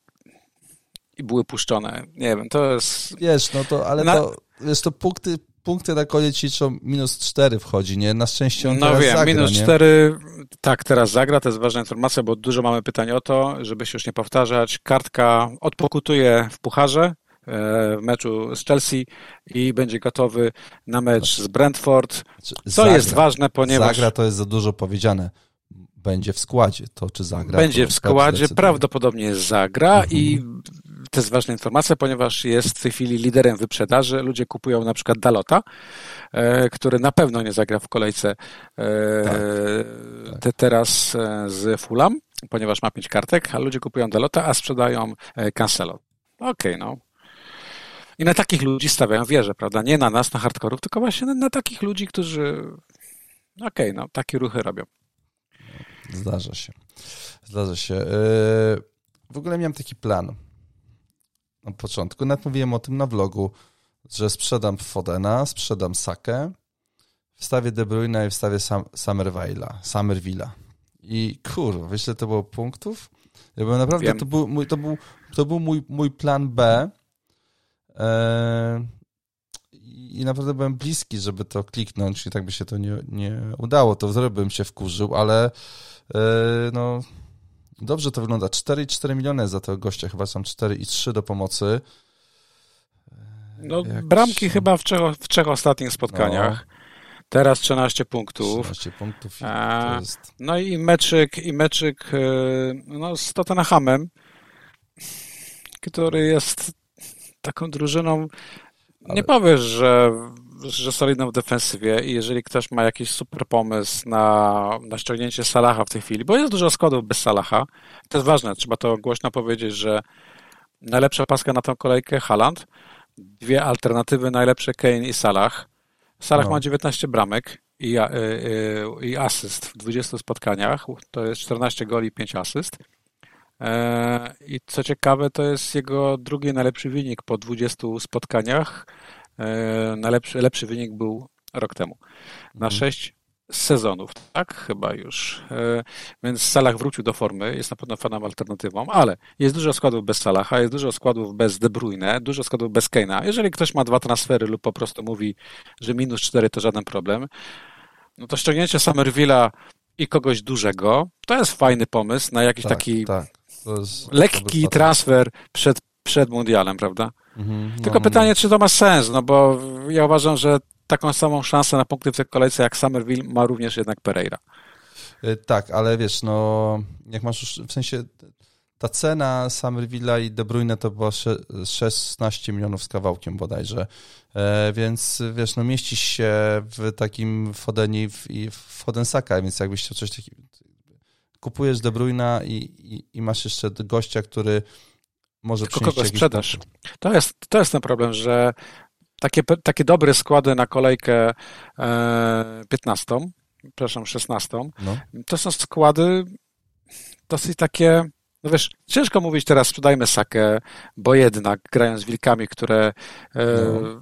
i były puszczone. Nie wiem, to jest... Wiesz, no to, ale Na... to, wiesz, to punkty, punkty na koniec liczą minus cztery wchodzi, nie? Na szczęście on no teraz wiem, zagra, minus cztery, tak, teraz zagra, to jest ważna informacja, bo dużo mamy pytań o to, żeby się już nie powtarzać. Kartka odpokutuje w pucharze, E, w meczu z Chelsea i będzie gotowy na mecz z Brentford. Co zagra, jest ważne, ponieważ... Zagra to jest za dużo powiedziane. Będzie w składzie. To czy zagra? Będzie w składzie, prawdopodobnie zagra mhm. i to jest ważna informacja, ponieważ jest w tej chwili liderem wyprzedaży. Ludzie kupują na przykład Dalota, e, który na pewno nie zagra w kolejce e, tak, tak. Te teraz z Fulham, ponieważ ma pięć kartek, a ludzie kupują Dalota, a sprzedają Cancelo. Okej, okay, no. I na takich ludzi stawiają wieżę, prawda? Nie na nas, na hardkorów, tylko właśnie na, na takich ludzi, którzy okej, okay, no, takie ruchy robią. Zdarza się. Zdarza się. Yy, w ogóle miałem taki plan na początku. Nawet mówiłem o tym na vlogu, że sprzedam Fodena, sprzedam Sakę, wstawię De Bruyne i wstawię Sam, Summerville'a, Summerville'a. I kurwa, wiesz, to było punktów? Ja byłem naprawdę, to był, mój, to był, to był mój, mój plan B, I naprawdę byłem bliski, żeby to kliknąć i tak by się to nie, nie udało. To wtedy bym się wkurzył, ale eee, no dobrze to wygląda. 4,4 miliony za tego gościa, chyba są 4,3 do pomocy. No, Jak... bramki chyba w trzech, w trzech ostatnich spotkaniach. No. Teraz 13 punktów. 13 punktów. Jest... No i meczyk, i meczyk no, z Tottenhamem, który jest taką drużyną, Ale... nie powiesz, że, że solidną w defensywie i jeżeli ktoś ma jakiś super pomysł na, na ściągnięcie Salaha w tej chwili, bo jest dużo składów bez Salaha, to jest ważne, trzeba to głośno powiedzieć, że najlepsza paska na tą kolejkę Haland, dwie alternatywy najlepsze Kane i Salah. Salah no. ma 19 bramek i, i, i asyst w 20 spotkaniach, to jest 14 goli i 5 asyst. I co ciekawe, to jest jego drugi najlepszy wynik po 20 spotkaniach. E, najlepszy, lepszy wynik był rok temu. Na mhm. 6 sezonów, tak? Chyba już. E, więc Salah wrócił do formy, jest na pewno fanem alternatywą, ale jest dużo składów bez Salaha, jest dużo składów bez De Bruyne, dużo składów bez Keina. Jeżeli ktoś ma dwa transfery lub po prostu mówi, że minus 4 to żaden problem, no to ściągnięcie Somerville'a i kogoś dużego, to jest fajny pomysł na jakiś tak, taki tak lekki transfer przed, przed mundialem, prawda? Mhm, no, Tylko no, pytanie, no. czy to ma sens, no bo ja uważam, że taką samą szansę na punkty w tej kolejce jak Summerville ma również jednak Pereira. Y, tak, ale wiesz, no jak masz już, w sensie ta cena Summerville'a i De Bruyne to była 16 milionów z kawałkiem bodajże, e, więc wiesz, no mieścisz się w takim Fodeni i w Fodensaka, więc jakbyś chciał coś takiego, kupujesz De Bruyna i, i, i masz jeszcze gościa, który może Tylko kogo sprzedasz. To jest, to jest ten problem, że takie, takie dobre składy na kolejkę e, 15, przepraszam, 16, no. to są składy dosyć takie no wiesz, ciężko mówić teraz sprzedajmy sakę, bo jednak grają z wilkami, które e, no.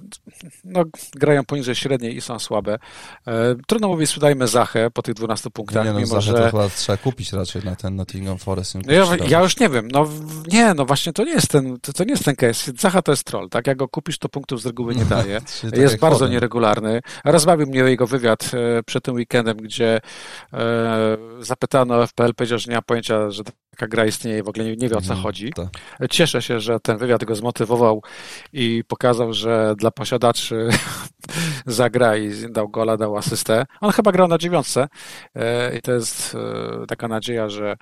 no. grają poniżej średniej i są słabe. E, trudno mówić sprzedajmy Zachę po tych 12 punktach, nie, no, mimo Zachę że... to chyba trzeba kupić raczej na ten Nottingham Forest. No ja, ja, już nie wiem, no nie, no właśnie to nie jest ten, to, to nie jest ten case. Zacha to jest troll, tak? Jak go kupisz, to punktów z reguły nie daje. tak jest bardzo chodzę. nieregularny. Rozbawił mnie jego wywiad e, przed tym weekendem, gdzie zapytano FPL, powiedział, że nie ma pojęcia, że taka gra istnieje, w ogóle nie, nie wie o co mhm, chodzi. Cieszę się, że ten wywiad go zmotywował i pokazał, że dla posiadaczy zagra i dał gola, dał asystę. On chyba grał na dziewiątce e, i to jest e, taka nadzieja, że,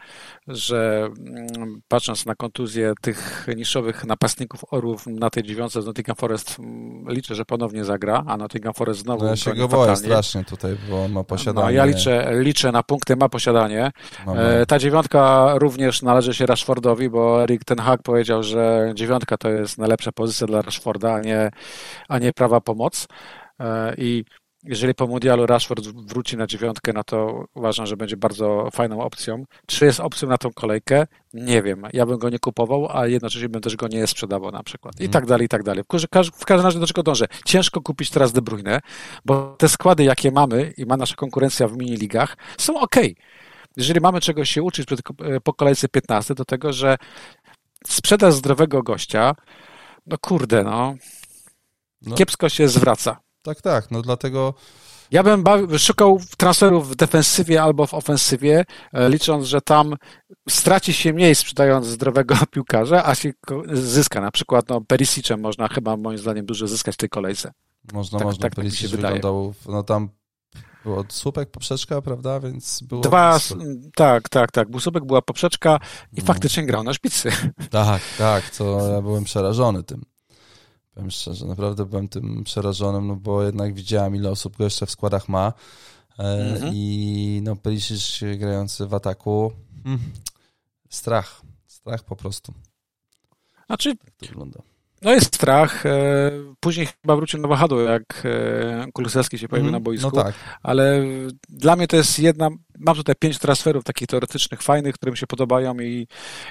że mm, patrząc na kontuzję tych niszowych napastników orów na tej dziewiątce z Nottingham Forest mm, liczę, że ponownie zagra, a Nottingham Forest znowu no ja się go boję strasznie tutaj, bo ma posiadanie. No, ja liczę, liczę na punkty, ma posiadanie. No, no. E, ta dziewiątka również należy się Rashfordowi, bo Erik Ten Hag powiedział, że dziewiątka to jest najlepsza pozycja dla Rashforda, a nie, a nie prawa pomoc. E, I jeżeli po mundialu Rashford wróci na dziewiątkę, no to uważam, że będzie bardzo fajną opcją. Czy jest opcją na tą kolejkę? Nie wiem. Ja bym go nie kupował, a jednocześnie bym też go nie sprzedawał na przykład. I mm. tak dalej, i tak dalej. W, w każdym razie do czego dążę? Ciężko kupić teraz De Bruyne, bo te składy, jakie mamy i ma nasza konkurencja w mini-ligach, są ok. Jeżeli mamy czegoś się uczyć po kolejce 15, to tego, że sprzedaż zdrowego gościa, no kurde, no, no. kiepsko się zwraca. Tak, tak, no dlatego... Ja bym szukał transferów w defensywie albo w ofensywie, e, licząc, że tam straci się mniej sprzedając zdrowego piłkarza, a się zyska. Na przykład no, Perisicem można chyba moim zdaniem dużo zyskać w tej kolejce. Można, tak, można. Tak, Perisic tak wyglądał, no tam było słupek, poprzeczka, prawda, więc było... Dwa, tak, tak, tak, był słupek, była poprzeczka i no. faktycznie grał na szpicy. Tak, tak, to ja byłem przerażony tym. Powiem szczerze, naprawdę byłem tym przerażonym, no bo jednak widziałem, ile osób go jeszcze w składach ma. E, mhm. I no, Perisic grający w ataku. Hmm, strach. Strach po prostu. Znaczy, tak to wygląda. No jest strach. E, później chyba wrócił na wahadło, jak e, Kulusewski się pojawił mm, na boisku. No tak. Ale dla mnie to jest jedna... Mam tutaj pięć transferów takich teoretycznych, fajnych, które mi się podobają i,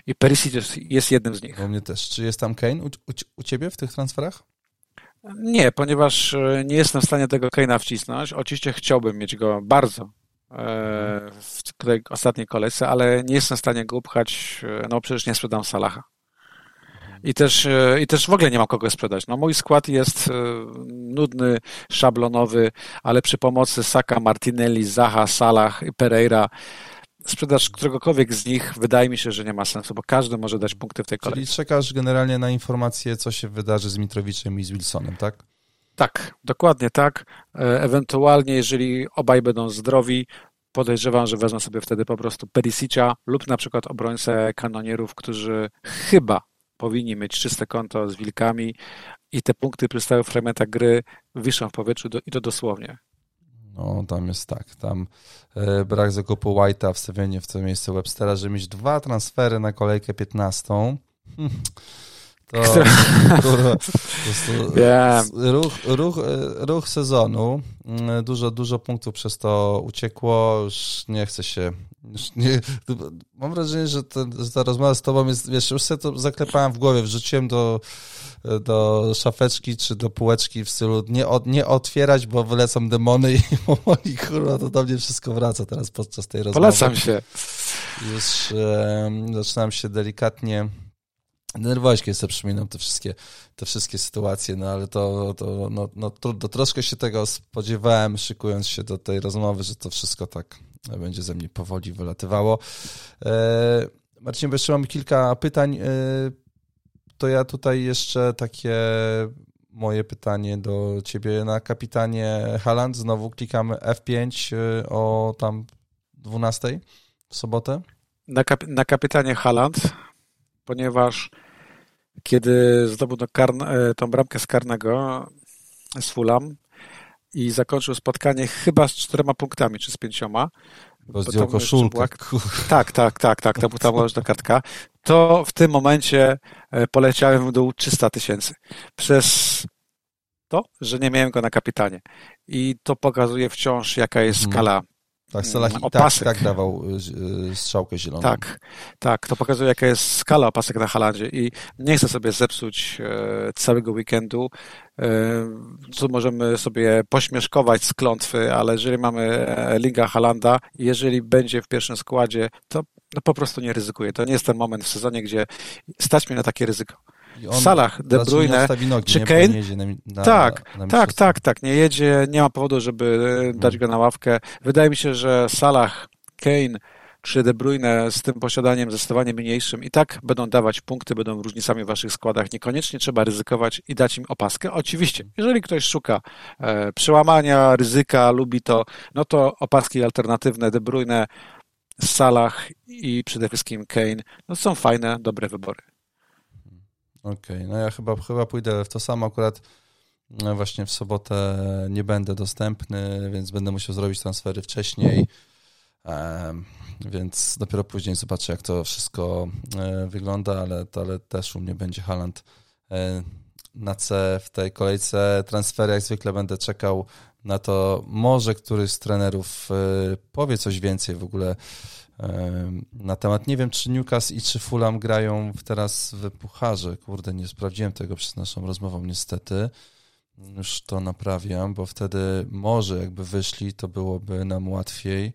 i Perisic jest, jednym z nich. U mnie też. Czy jest tam Kane u, u, u ciebie w tych transferach? Nie, ponieważ e, nie jestem w stanie tego Kane'a wcisnąć. Oczywiście chciałbym mieć go bardzo w tej ostatniej kolejce, ale nie jestem w stanie go upchać, no przecież nie sprzedam Salaha. I też, e, I też w ogóle nie ma kogo sprzedać. No, mój skład jest e, nudny, szablonowy, ale przy pomocy Saka, Martinelli, Zaha, Salah i Pereira sprzedaż któregokolwiek z nich wydaje mi się, że nie ma sensu, bo każdy może dać punkty w tej kolejce. Czyli czekasz generalnie na informację, co się wydarzy z Mitrowiczem i z Wilsonem, tak? Tak, dokładnie tak. E, ewentualnie, jeżeli obaj będą zdrowi, podejrzewam, że wezmą sobie wtedy po prostu Perisicia lub na przykład obrońcę kanonierów, którzy chyba powinni mieć czyste konto z wilkami i te punkty przy stałych fragmentach gry wiszą w powietrzu do, i to dosłownie. No, tam jest tak. Tam e, brak zakupu White'a, wstawienie w to miejsce Webstera, żeby mieć dwa transfery na kolejkę 15. Hmm. To, kurwa, yeah. ruch, ruch, ruch sezonu. Mm, dużo, dużo punktów przez to uciekło. Już nie chce się. Nie, mam wrażenie, że, ten, że, ta rozmowa z tobą jest. Wiesz, już sobie to zaklepałem w głowie, wrzuciłem do, do szafeczki czy do półeczki w stylu nie, od, nie otwierać, bo wylecą demony i powoli, kurwa, to do mnie wszystko wraca teraz podczas tej rozmowy. Polecam się. Już e, zaczynam się delikatnie Denerwowałeś, kiedy sobie przypominam te wszystkie, te wszystkie sytuacje, no ale to, to, no, no, trudno. Troszkę się tego spodziewałem, szykując się do tej rozmowy, że to wszystko tak będzie ze mnie powoli wylatywało. E, Marcin, bo jeszcze mamy kilka pytań. E, to ja tutaj jeszcze takie moje pytanie do ciebie na kapitanie Haland. Znowu klikamy F5 e, o tam 12 w sobotę. Na, kap na kapitanie Haland, ponieważ kiedy zdobył tą, e, tą bramkę z karnego z Fulham i zakończył spotkanie chyba z czterema punktami, czy z pięcioma. Bo zdjął koszulkę. Tak, tak, tak, tak, to była ważna kartka. To w tym momencie e, poleciałem w dół 300 tysięcy. Przez to, że nie miałem go na kapitanie. I to pokazuje wciąż, jaka jest mhm. skala tak, Salah i tak, tak dawał y, y, strzałkę zieloną. Tak, tak. To pokazuje, jaka jest skala opasek na Halandzie i nie chcę sobie zepsuć e, całego weekendu. E, tu możemy sobie pośmieszkować z klątwy, ale jeżeli mamy e, Liga Halanda, jeżeli będzie w pierwszym składzie, to no po prostu nie ryzykuję. To nie jest ten moment w sezonie, gdzie stać mi na takie ryzyko. Salah, De Bruyne czy Kane. Na, tak, na tak, tak, tak. Nie jedzie, nie ma powodu, żeby dać go na ławkę. Wydaje mi się, że Salah, Kane czy De Bruyne z tym posiadaniem zdecydowanie mniejszym i tak będą dawać punkty, będą różnicami w waszych składach. Niekoniecznie trzeba ryzykować i dać im opaskę. Oczywiście, jeżeli ktoś szuka e, przełamania, ryzyka, lubi to, no to opaski alternatywne De Bruyne, Salah i przede wszystkim Kane, no są fajne, dobre wybory. Okej, okay, no ja chyba, chyba pójdę w to samo akurat no właśnie w sobotę nie będę dostępny, więc będę musiał zrobić transfery wcześniej. Więc dopiero później zobaczę, jak to wszystko e, wygląda, ale, ale też u mnie będzie Haland e, na C w tej kolejce transfery. Jak zwykle będę czekał na to, może któryś z trenerów powie coś więcej w ogóle na temat. Nie wiem, czy Newcastle i czy Fulham grają teraz w pucharze. Kurde, nie sprawdziłem tego przed naszą rozmową niestety. Już to naprawiam, bo wtedy może jakby wyszli, to byłoby nam łatwiej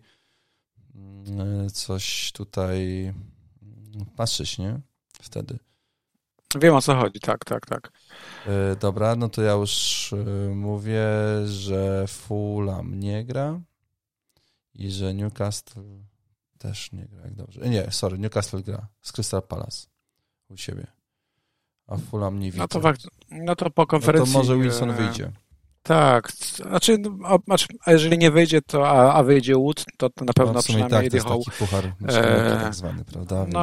mm, coś tutaj mm, patrzeć, nie? Wtedy. Wiem o co chodzi, tak, tak, tak. E, dobra, no to ja już e, mówię, że Fulham nie gra i że Newcastle też nie gra jak dobrze. Nie, sorry, Newcastle gra z Crystal Palace u siebie a Fulham nie widzę. No to, no to po konferencji... No to może Wilson e, wyjdzie. Tak, znaczy, a, znaczy, a jeżeli nie wyjdzie, to a, a wyjdzie Wood, to, to na pewno no, przynajmniej tak, Eddie Howe... taki puchar e, tak zwany, prawda? Więc... No,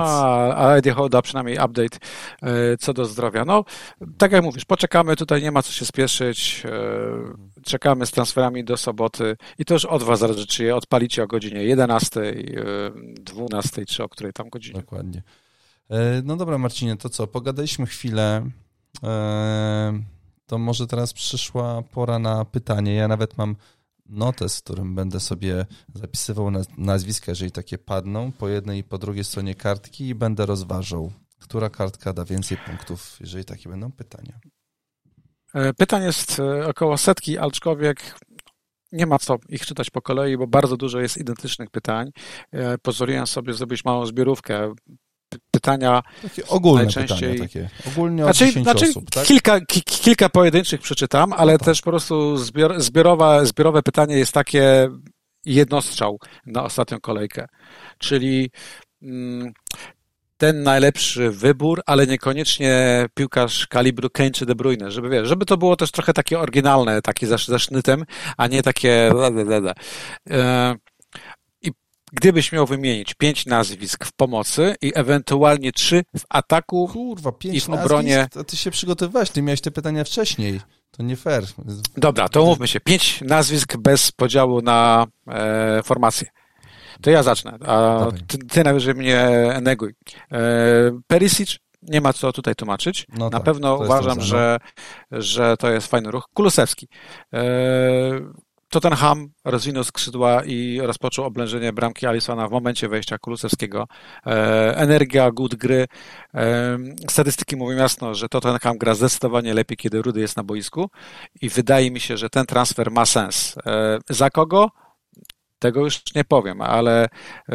a Eddie Howe da przynajmniej update e, co do zdrowia. No, tak jak mówisz, poczekamy, tutaj nie ma co się spieszyć, e, czekamy z transferami do soboty i to już od was zależy, czy je odpalicie o godzinie 11, e, 12, czy o której tam godzinie. Dokładnie. E, no dobra, Marcinie, to co? Pogadaliśmy chwilę. E, to może teraz przyszła pora na pytanie. Ja nawet mam notes, w którym będę sobie zapisywał nazwiska, jeżeli takie padną, po jednej i po drugiej stronie kartki i będę rozważał, która kartka da więcej punktów, jeżeli takie będą pytania. E, pytań jest około setki, aczkolwiek nie ma co ich czytać po kolei, bo bardzo dużo jest identycznych pytań. Pozwoliłem sobie zrobić małą zbiorówkę pytania takie ogólne najczęściej... Pytania, takie ogólnie od znaczy, znaczy osób, tak? kilka, ki, kilka pojedynczych przeczytam, ale no tak. też po prostu zbior, zbiorowe, zbiorowe pytanie jest takie jednostrzał na ostatnią kolejkę. Czyli mm, ten najlepszy wybór, ale niekoniecznie piłkarz kalibru Kane czy De Bruyne, żeby wiesz, żeby to było też trochę takie oryginalne, takie za, sznytem, a nie takie e, gdybyś miał wymienić pięć nazwisk w pomocy i ewentualnie trzy w ataku Kurwa, pięć i w obronie. Nazwisk, to ty się przygotowywałeś, ty miałeś te pytania wcześniej. To nie fair. Dobra, to umówmy się. Pięć nazwisk bez podziału na e, formację. To ja zacznę, a ty, ty najwyżej mnie neguj. E, Perisic, nie ma co tutaj tłumaczyć. No na tak, pewno uważam, że, że to jest fajny ruch. Kulusewski. E, Tottenham rozwinął skrzydła i rozpoczął oblężenie bramki Alisona w momencie wejścia Kulusewskiego. E, energia, good gry. E, statystyki mówią jasno, że Tottenham gra zdecydowanie lepiej, kiedy Rudy jest na boisku i wydaje mi się, że ten transfer ma sens. E, za kogo? Tego już nie powiem, ale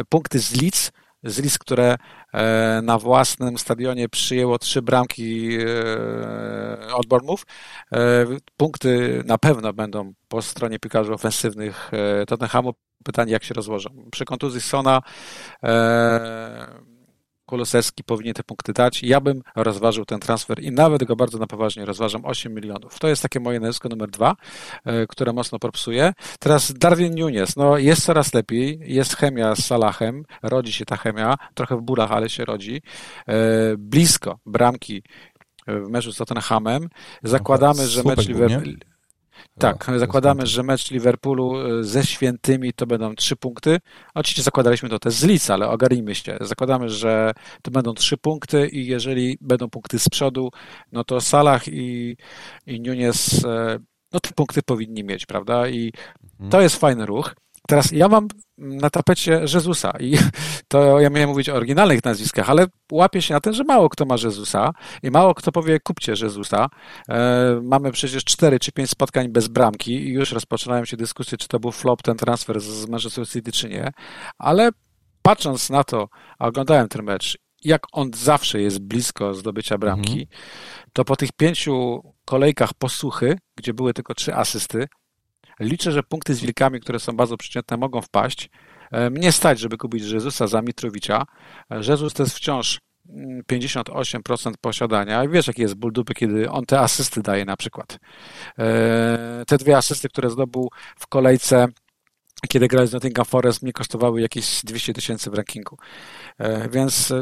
punkty z Leeds z Lis, które e, na własnym stadionie przyjęło trzy bramki e, od Bournemouth. E, punkty na pewno będą po stronie piłkarzy ofensywnych Tottenhamu. Pytanie, jak się rozłożą. Przy kontuzji Sona Kulusewski powinien te punkty dać. Ja bym rozważył ten transfer i nawet go bardzo na poważnie rozważam 8 milionów. To jest takie moje nazwisko numer dwa, e, które mocno propsuje. Teraz Darwin Nunes. No, jest coraz lepiej. Jest chemia z Salahem. Rodzi się ta chemia. Trochę w bólach, ale się rodzi. E, blisko bramki w meczu z Tottenhamem. Zakładamy, że mecz Liverpool... Tak, no, zakładamy, że mecz Liverpoolu e, ze świętymi to będą trzy punkty. Oczywiście zakładaliśmy to też z Leeds, ale ogarnijmy się. Zakładamy, że to będą trzy punkty i jeżeli będą punkty z przodu, no to Salah i, i Nunes e, no te punkty powinni mieć, prawda? I mhm. to jest fajny ruch. Teraz ja mam na tapecie Jezusa i to ja miałem mówić o oryginalnych nazwiskach, ale łapię się na tym, że mało kto ma Jezusa i mało kto powie kupcie Jezusa. E, mamy przecież cztery czy pięć spotkań bez bramki i już rozpoczynają się dyskusje, czy to był flop ten transfer z Manchester City, czy nie, ale patrząc na to, a oglądałem ten mecz, jak on zawsze jest blisko zdobycia bramki, mhm. to po tych pięciu kolejkach posłuchy, gdzie były tylko trzy asysty, Liczę, że punkty z wilkami, które są bardzo przeciętne, mogą wpaść. mnie stać, żeby kupić Jezusa za Mitrowicza. Jezus to jest wciąż 58% posiadania. I wiesz, jaki jest ból dupy, kiedy on te asysty daje na przykład. Te dwie asysty, które zdobył w kolejce kiedy grali z Nottingham Forest, mnie kosztowały jakieś 200 tysięcy w rankingu. Więc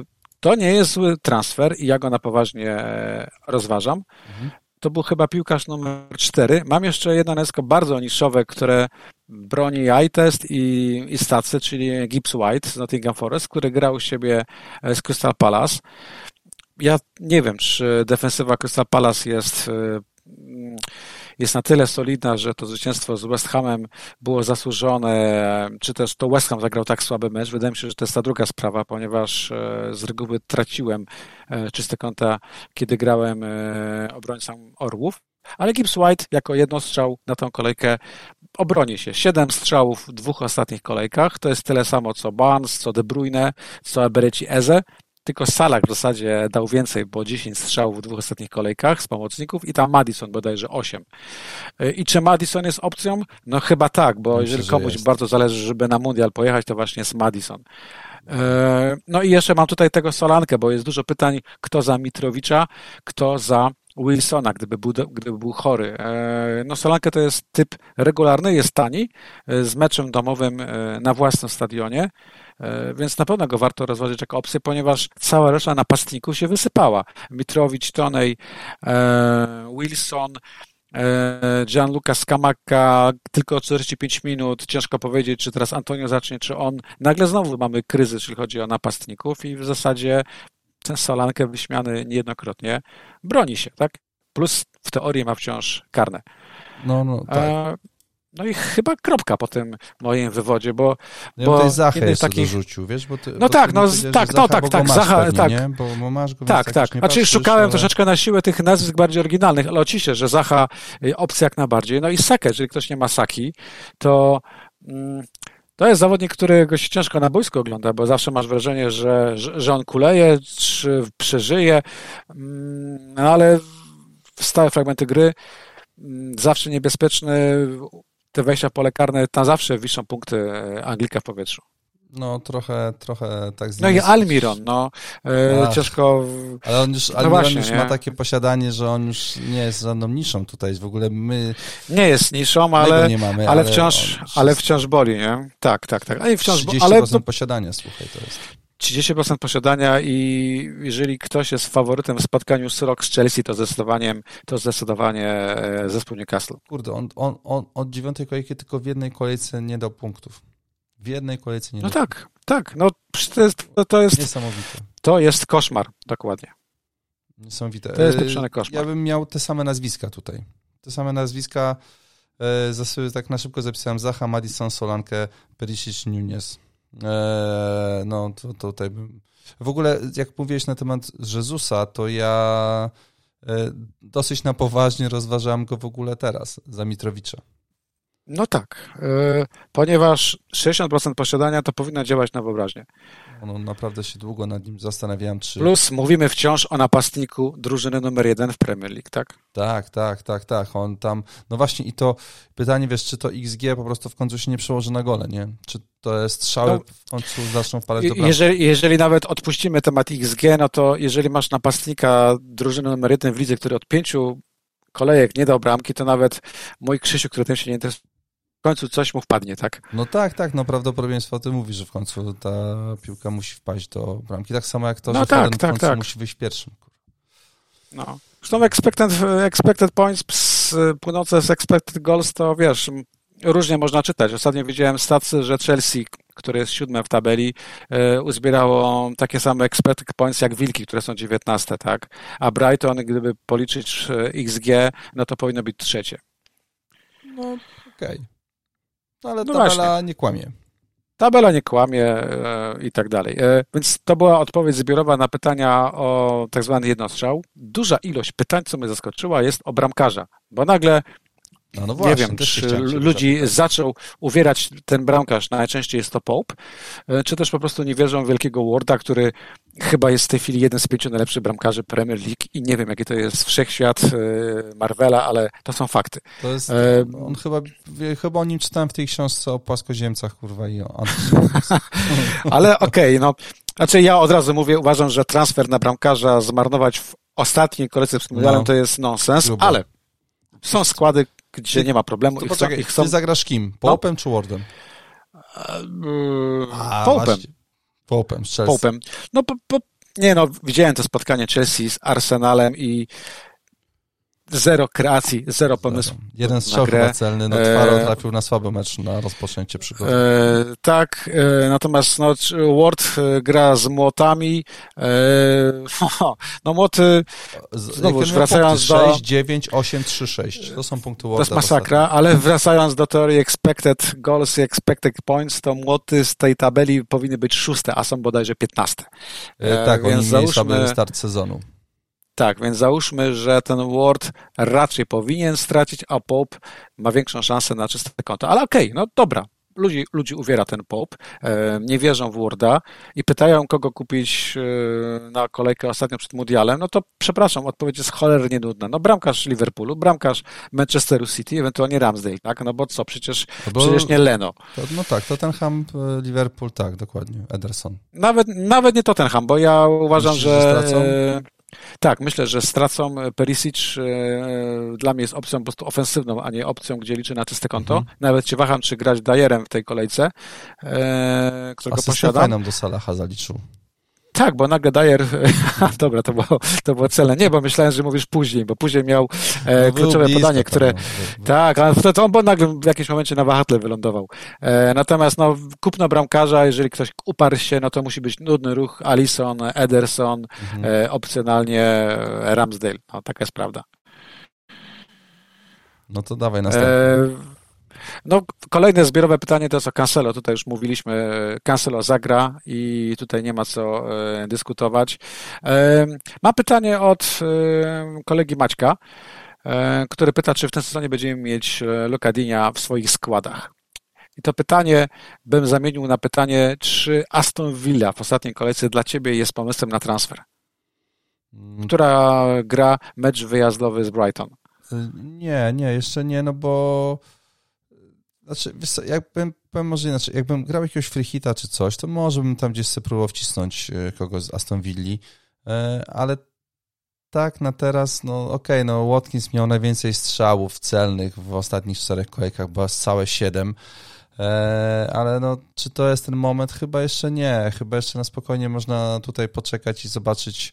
to nie jest zły transfer i ja go na poważnie e, rozważam. Mhm. To był chyba piłkarz numer 4. Mam jeszcze jedno nazwisko bardzo niszowe, które broni eye test i, i stacy, czyli Gibbs White z Nottingham Forest, który grał u siebie e, z Crystal Palace. Ja nie wiem, czy defensywa Crystal Palace jest e, jest na tyle solidna, że to zwycięstwo z West Hamem było zasłużone, czy też to West Ham zagrał tak słaby mecz. Wydaje mi się, że to jest ta druga sprawa, ponieważ e, z reguły traciłem e, czyste konta, kiedy grałem e, obrońcą Orłów. Ale Gibbs White jako jednostrzał na tą kolejkę obroni się. Siedem strzałów w dwóch ostatnich kolejkach. To jest tyle samo co Barnes, co De Bruyne, co Ebereci Eze tylko Salak w zasadzie dał więcej, bo 10 strzałów w dwóch ostatnich kolejkach z pomocników i tam Madison bodajże 8. Y, I czy Madison jest opcją? No chyba tak, bo Myślę, jeżeli komuś bardzo zależy, żeby na mundial pojechać, to właśnie jest Madison. Y, no i jeszcze mam tutaj tego Solankę, bo jest dużo pytań, kto za Mitrowicza, kto za Wilsona, gdyby był, gdyby był chory. Y, no Solankę to jest typ regularny, jest tani, z meczem domowym na własnym stadionie. E, więc na pewno go warto rozważyć jako opcję, ponieważ cała reszta napastników się wysypała. Mitrowicz, Tonej, e, Wilson, e, Gianluca Scamacca, tylko 45 minut. Ciężko powiedzieć, czy teraz Antonio zacznie, czy on. Nagle znowu mamy kryzys, jeśli chodzi o napastników i w zasadzie ten Solankę wyśmiany niejednokrotnie broni się, tak? Plus w teorii ma wciąż karne. No, no, tak. No i chyba kropka po tym moim wywodzie, bo... Ja bo tej Zachę jeszcze takich... dorzucił, wiesz? Bo ty, no bo tak, no tak, no tak, tak, Zacha, pewnie, tak. Nie? Bo, bo masz go, tak, tak. Znaczy patrzysz, szukałem ale... troszeczkę na siłę tych nazwisk bardziej oryginalnych, ale oczywiście, że Zacha y, opcja jak najbardziej. No i Sakę, jeżeli ktoś nie ma Saki, to... Mm, to jest zawodnik, którego się ciężko na boisku ogląda, bo zawsze masz wrażenie, że, że, on kuleje, czy przeżyje, mm, no ale stałe fragmenty gry mm, zawsze niebezpieczny, te wejścia w pole karne, tam zawsze wiszą punkty e, Anglika w powietrzu. No, trochę, trochę tak No i Almiron, no, e, Ach, ciężko... Ale on już, no Almiron właśnie, już ma takie posiadanie, że on już nie jest żadną niszą tutaj, w ogóle my... Nie jest niszą, ale, nie mamy, ale, ale wciąż, ale wciąż boli, nie? Tak, tak, tak. Ale wciąż, 30% ale... posiadania, słuchaj, to jest. 30% posiadania i jeżeli ktoś jest faworytem w spotkaniu z Rock z Chelsea, to zdecydowanie, to zdecydowanie e, zespół Newcastle. Kurde, on, on, on od dziewiątej kolejki tylko w jednej kolejce nie dał punktów. W jednej kolejce nie No tak, tak. No to jest, to jest... Niesamowite. To jest koszmar, dokładnie. Niesamowite. To jest pieprzony koszmar. Ja bym miał te same nazwiska tutaj. Te same nazwiska. E, tak na szybko zapisałem Zacha, Madison, Solankę, Perisic, Nunes. Eee, no, to, to tutaj bym... W ogóle, jak mówiłeś na temat Jezusa, to ja e, dosyć na poważnie rozważam go w ogóle teraz, za Mitrowicza. No tak, e, ponieważ 60% posiadania to powinno działać na wyobraźnię. No, naprawdę się długo nad nim zastanawiałem, czy... Plus mówimy wciąż o napastniku drużyny numer jeden w Premier League, tak? Tak, tak, tak, tak. On tam... No właśnie i to pytanie, wiesz, czy to XG po prostu w końcu się nie przełoży na gole, nie? Czy to jest strzały no, w końcu zaczną wpadać do jeżeli, jeżeli nawet odpuścimy temat XG, no to jeżeli masz napastnika drużyny numer jeden w lidze, który od pięciu kolejek nie dał bramki, to nawet mój Krzysiu, który tym się nie interesuje, w końcu coś mu wpadnie, tak? No tak, tak, no prawdopodobieństwo ty mówi, że w końcu ta piłka musi wpaść do bramki. Tak samo jak to, no że tak, tak, w końcu tak. musi wyjść pierwszym. No. Zresztą expected, expected points płynące z expected goals to wiesz, różnie można czytać. Ostatnio widziałem stację, że Chelsea, które jest siódme w tabeli, e, uzbierało takie same expected points jak Wilki, które są dziewiętnaste, tak? A Brighton, gdyby policzyć e, XG, no to powinno być trzecie. No, okej. Okay. No ale no tabela właśnie. nie kłamie. Tabela nie kłamie e, i tak dalej. E, więc to była odpowiedź zbiorowa na pytania o tak zwany jednostrzał. Duża ilość pytań, co mnie zaskoczyła, jest o bramkarza, bo nagle No, no właśnie, nie wiem, czy ludzi zaczął uwierać ten bramkarz, najczęściej jest to Pope, e, czy też po prostu nie wierzą w wielkiego Warda, który chyba jest w tej chwili jeden z pięciu najlepszych bramkarzy Premier League i nie wiem, jaki to jest wszechświat e, Marvela, ale to są fakty. To jest, e... on chyba, chyba o nim czytałem w tej książce o płaskoziemcach, kurwa, i o Ale okej, okay, no, znaczy ja od razu mówię, uważam, że transfer na bramkarza zmarnować w ostatniej kolejce z no. to jest nonsens, ale są składy, gdzie nie ma problemu. To poczekaj, chcą, chcą... ty zagrasz kim? Popem no. czy Wardem? Popem. Popem, Popem. No, po, po, nie no, widziałem to spotkanie Chelsea z Arsenalem i Zero kreacji, zero pomysłu. Jeden strzał chyba celny, no Twaro e... trafił na słaby mecz na rozpoczęcie przygody. E, tak, e, natomiast no, Ward e, gra z młotami. E, no młoty, znowu wracając do... 6, 9, 8, 3, 6. To są punkty Warda. To jest masakra, ale wracając do teorii expected goals i expected points, to młoty z tej tabeli powinny być szóste, a są bodajże 15. E, tak, oni mieli słaby start sezonu. Tak, więc załóżmy, że ten Ward raczej powinien stracić, a Pope ma większą szansę na czyste konto. Ale okej, okay, no dobra. Ludzi, ludzi uwiera ten Pope, e, nie wierzą w Warda i pytają, kogo kupić e, na kolejkę ostatnio przed Mundialem. No to przepraszam, odpowiedź jest cholernie nudna. No bramkarz Liverpoolu, bramkarz Manchesteru City, ewentualnie Ramsdale, tak? No bo co, przecież, no bo, przecież nie Leno. To, no tak, Tottenham, e, Liverpool, tak, dokładnie, Ederson. Nawet, nawet nie Tottenham, bo ja uważam, Myślisz, że... że tak, myślę, że stracą e, Perisic e, dla mnie jest opcją po prostu ofensywną, a nie opcją, gdzie liczę na czyste konto. Mhm. Nawet się waham, czy grać Dajerem w tej kolejce, e, którego Asystę posiadam. do Salaha zaliczył. Tak, bo nagle Dyer, dobra, to było, to było cele. Nie, bo myślałem, że mówisz później, bo później miał e, no, kluczowe podanie, które, no, tak, ale to, to on bo nagle w jakimś momencie na wahatle wylądował. E, natomiast no, kupno bramkarza, jeżeli ktoś uparł się, no to musi być nudny ruch, Alison, Ederson, mhm. e, opcjonalnie Ramsdale. No, taka jest prawda. No to dawaj następny. No, kolejne zbiorowe pytanie to jest o Cancelo. Tutaj już mówiliśmy, Cancelo zagra i tutaj nie ma co e, dyskutować. E, mam pytanie od e, kolegi Maćka, który pyta, czy w tym sezonie będziemy mieć Lokadinia w swoich składach. I to pytanie bym zamienił na pytanie, czy Aston Villa w ostatniej kolejce dla Ciebie jest pomysłem na transfer? Mm. Która gra mecz wyjazdowy z Brighton? Nie, nie, jeszcze nie, no bo znaczy, wiesz co, jakbym, powiem może inaczej, jakbym grał jakiegoś freehita czy coś, to może bym tam gdzieś sobie próbował wcisnąć e, kogoś z Aston Villa, e, ale tak na teraz, no okej, okay, no Watkins miał najwięcej strzałów celnych w ostatnich czterech kolejkach, bo całe siedem, e, ale no czy to jest ten moment? Chyba jeszcze nie, chyba jeszcze na spokojnie można tutaj poczekać i zobaczyć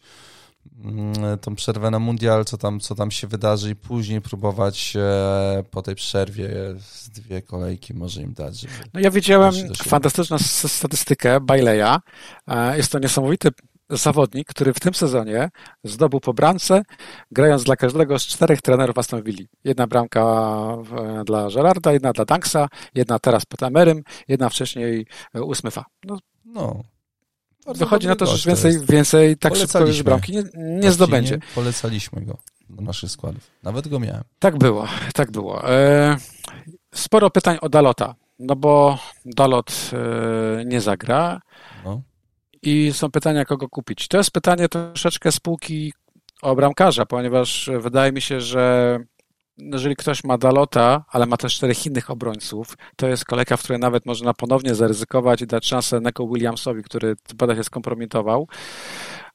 tą przerwę na mundial, co tam, co tam się wydarzy i później próbować e, po tej przerwie z dwie kolejki może im dać. no ja widziałem fantastyczną statystykę Baileya. E, jest to niesamowity zawodnik, który w tym sezonie zdobył po bramce, grając dla każdego z czterech trenerów Aston Villa. Jedna bramka dla Gerarda, jedna dla Danksa, jedna teraz pod Emerym, jedna wcześniej ósmy No, no Wychodzi na to, że więcej, więcej tak szybko już bramki nie, nie zdobędzie. Polecaliśmy go do naszych składów. Nawet go miałem. Tak było, tak było. E, sporo pytań o Dalota, no bo Dalot e, nie zagra. No. I są pytania, kogo kupić. To jest pytanie troszeczkę spółki o bramkarza, ponieważ wydaje mi się, że jeżeli ktoś ma Dalota, ale ma też czterech innych obrońców, to jest kolejka, w której nawet można ponownie zaryzykować i dać szansę Neko Williamsowi, który badać się skompromitował,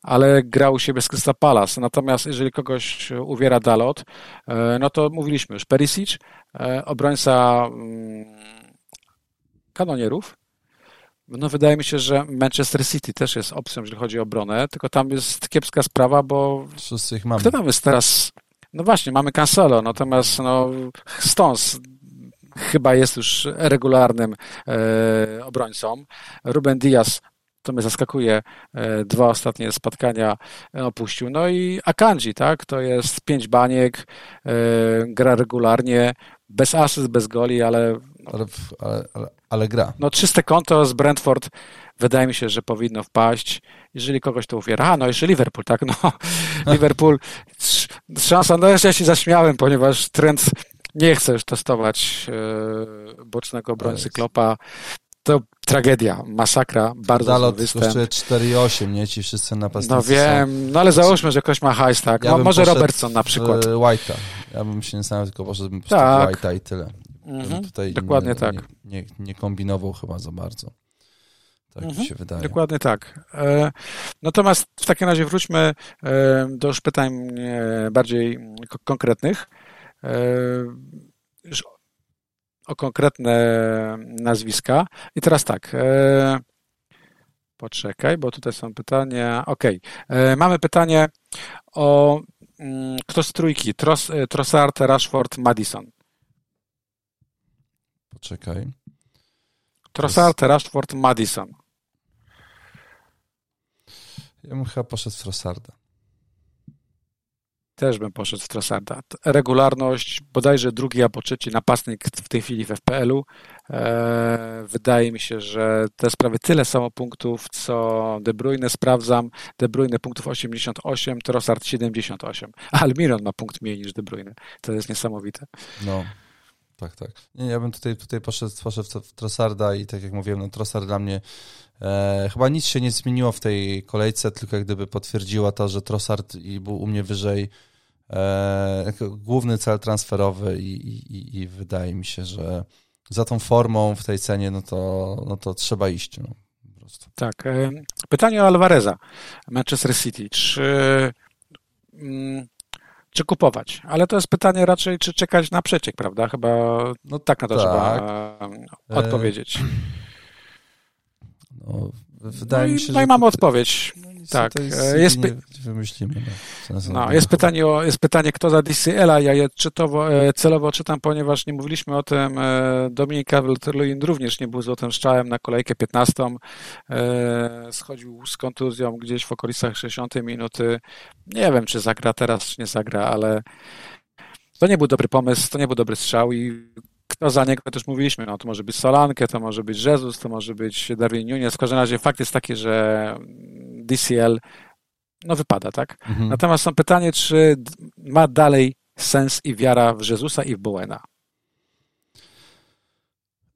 ale grał u siebie z Crystal Palace. Natomiast jeżeli kogoś uwiera Dalot, e, no to mówiliśmy już, Perisic, e, obrońca mm, kanonierów, no wydaje mi się, że Manchester City też jest opcją, jeżeli chodzi o obronę, tylko tam jest kiepska sprawa, bo Wszyscy ich mamy. kto tam jest teraz no właśnie, mamy Cancelo, natomiast no, Stones chyba jest już regularnym e, obrońcą. Ruben Diaz to mnie zaskakuje, e, dwa ostatnie spotkania opuścił. No i Akanji, tak, to jest pięć baniek, e, gra regularnie, bez asyst, bez goli, ale... Ale, ale, ale, ale gra. No czyste konto z Brentford wydaje mi się, że powinno wpaść. Jeżeli kogoś to uwiera, a no jeszcze Liverpool, tak, no Liverpool, szansa, no ja się zaśmiałem, ponieważ trend nie chcę już testować bocznego obrońcy Klopa to tragedia, masakra, bardzo Dalot występ. kosztuje 4,8, nie? Ci wszyscy napastnicy No wiem, no ale załóżmy, że ktoś ma hajs, tak? Ja może Robertson na przykład. White'a. Ja bym się nie znał, tylko poszedłbym po tak. White'a i tyle. Mhm. Tutaj Dokładnie nie, tak. Nie, nie, nie, kombinował chyba za bardzo. Tak mhm. mi się wydaje. Dokładnie tak. E, natomiast w takim razie wróćmy e, do już pytań e, bardziej konkretnych o konkretne nazwiska. I teraz tak. E, poczekaj, bo tutaj są pytania. Ok. E, mamy pytanie o mm, kto z trójki? Tros, e, Trossard, Rashford, Madison. Poczekaj. Trossard, Rashford, Madison. Ja bym chyba poszedł w Trossarda. Też bym poszedł w Trossarda. Regularność, bodajże drugi albo trzeci napastnik w tej chwili w FPL-u. Eee, wydaje mi się, że te sprawy tyle samo punktów, co De Bruyne sprawdzam. De Bruyne punktów 88, Trossard 78. Almiron ma punkt mniej niż De Bruyne. To jest niesamowite. No. Tak, tak. Nie, ja bym tutaj, tutaj poszedł, poszedł w Trossarda i tak jak mówiłem, no Trossard dla mnie e, chyba nic się nie zmieniło w tej kolejce, tylko jak gdyby potwierdziła to, że Trossard był u mnie wyżej e, główny cel transferowy i, i, i, wydaje mi się, że za tą formą w tej cenie, no to, no to trzeba iść. No, tak. E, pytanie o Alvareza, Manchester City. Czy... Czy kupować. Ale to jest pytanie raczej, czy czekać na przeciek, prawda? Chyba no tak na to tak. trzeba e, odpowiedzieć. No, wydaje no mi się, no i mamy odpowiedź. Tak. E, jest, nie wymyślimy. No, no jest, pytanie o, jest pytanie, kto za DCL-a. Ja je czytowo, e, celowo czytam, ponieważ nie mówiliśmy o tym. Dominik Calvert-Lewin również nie był złotym strzałem na kolejkę 15. Schodził z kontuzją gdzieś w okolicach 60 minuty. Nie wiem, czy zagra teraz, czy nie zagra, ale to nie był dobry pomysł, to nie był dobry strzał i kto za niego też mówiliśmy, no to może być Solanke, to może być Jesus, to może być Darwin Nunes. W każdym razie fakt jest taki, że DCL no wypada, tak? Mhm. Natomiast są pytanie, czy ma dalej sens i wiara w Jezusa i w Bowena?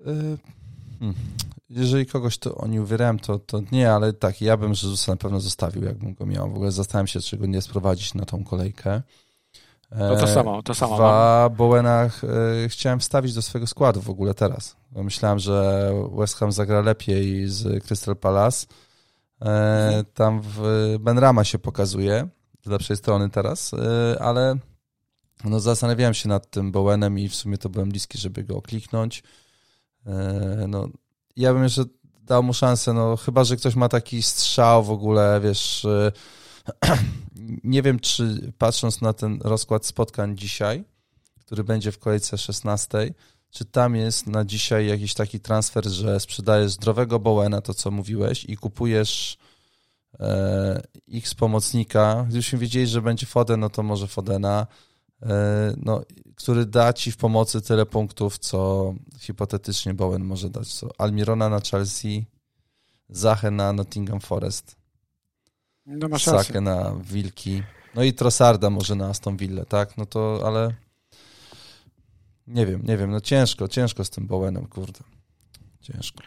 Y, hmm. Jeżeli kogoś to oni uwierałem, to, to nie, ale tak, ja bym Jezusa na pewno zostawił, jakbym go miał. W ogóle zastanawiam się, czy go nie sprowadzić na tą kolejkę. No to samo, to samo. Dwa Bowenach e, chciałem wstawić do swojego składu w ogóle teraz. Bo myślałem, że West Ham zagra lepiej z Crystal Palace. E. Tam w Benrama się pokazuje z lepszej strony teraz, e, ale no zastanawiałem się nad tym Bowenem i w sumie to byłem bliski, żeby go kliknąć. No, ja bym jeszcze dał mu szansę, no chyba, że ktoś ma taki strzał w ogóle, wiesz, nie wiem, czy patrząc na ten rozkład spotkań dzisiaj, który będzie w kolejce 16, czy tam jest na dzisiaj jakiś taki transfer, że sprzedajesz zdrowego Bowena, to co mówiłeś, i kupujesz e, X pomocnika. Gdybyśmy wiedzieli, że będzie Foden, no to może Fodena, e, no, który da ci w pomocy tyle punktów, co hipotetycznie Bowen może dać. Co Almirona na Chelsea, Zachę na Nottingham Forest. No Sakę na Wilki. No i Trossarda może na Aston Villa, tak? No to, ale nie wiem, nie wiem, no ciężko, ciężko z tym Bowenem, kurde. Ciężko.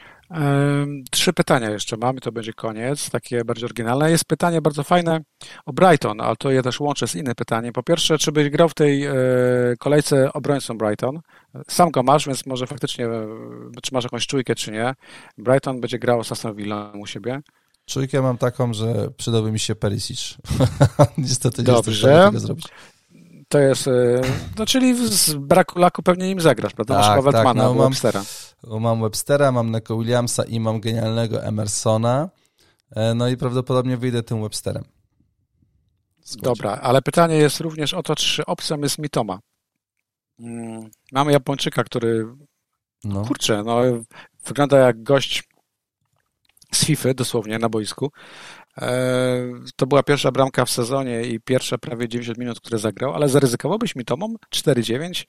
Trzy pytania jeszcze mamy, to będzie koniec, takie bardziej oryginalne. Jest pytanie bardzo fajne o Brighton, ale to je też łączę z innym pytaniem. Po pierwsze, czy byś grał w tej e, kolejce obrońcą Brighton? Sam go masz, więc może faktycznie, e, czy masz jakąś czujkę, czy nie. Brighton będzie grał z Aston Villa u siebie. Czujkę mam taką, że przydałby mi się Perisic. Niestety Dobrze. nie jestem tego zrobić. To jest, e, no czyli z braku laku pewnie nim zagrasz, prawda? Tak, Masz tak, no, mam, Webstera. Mam Webstera, mam Neko Williamsa i mam genialnego Emersona. E, no i prawdopodobnie wyjdę tym Websterem. Dobra, ale pytanie jest również o to, czy opcją jest Mitoma. Mm, mamy Japończyka, który no. kurczę, no, wygląda jak gość z FIFA dosłownie na boisku. E, to była pierwsza bramka w sezonie i pierwsze prawie 90 minut, które zagrał, ale zaryzykowałbyś mi Tomą 4-9?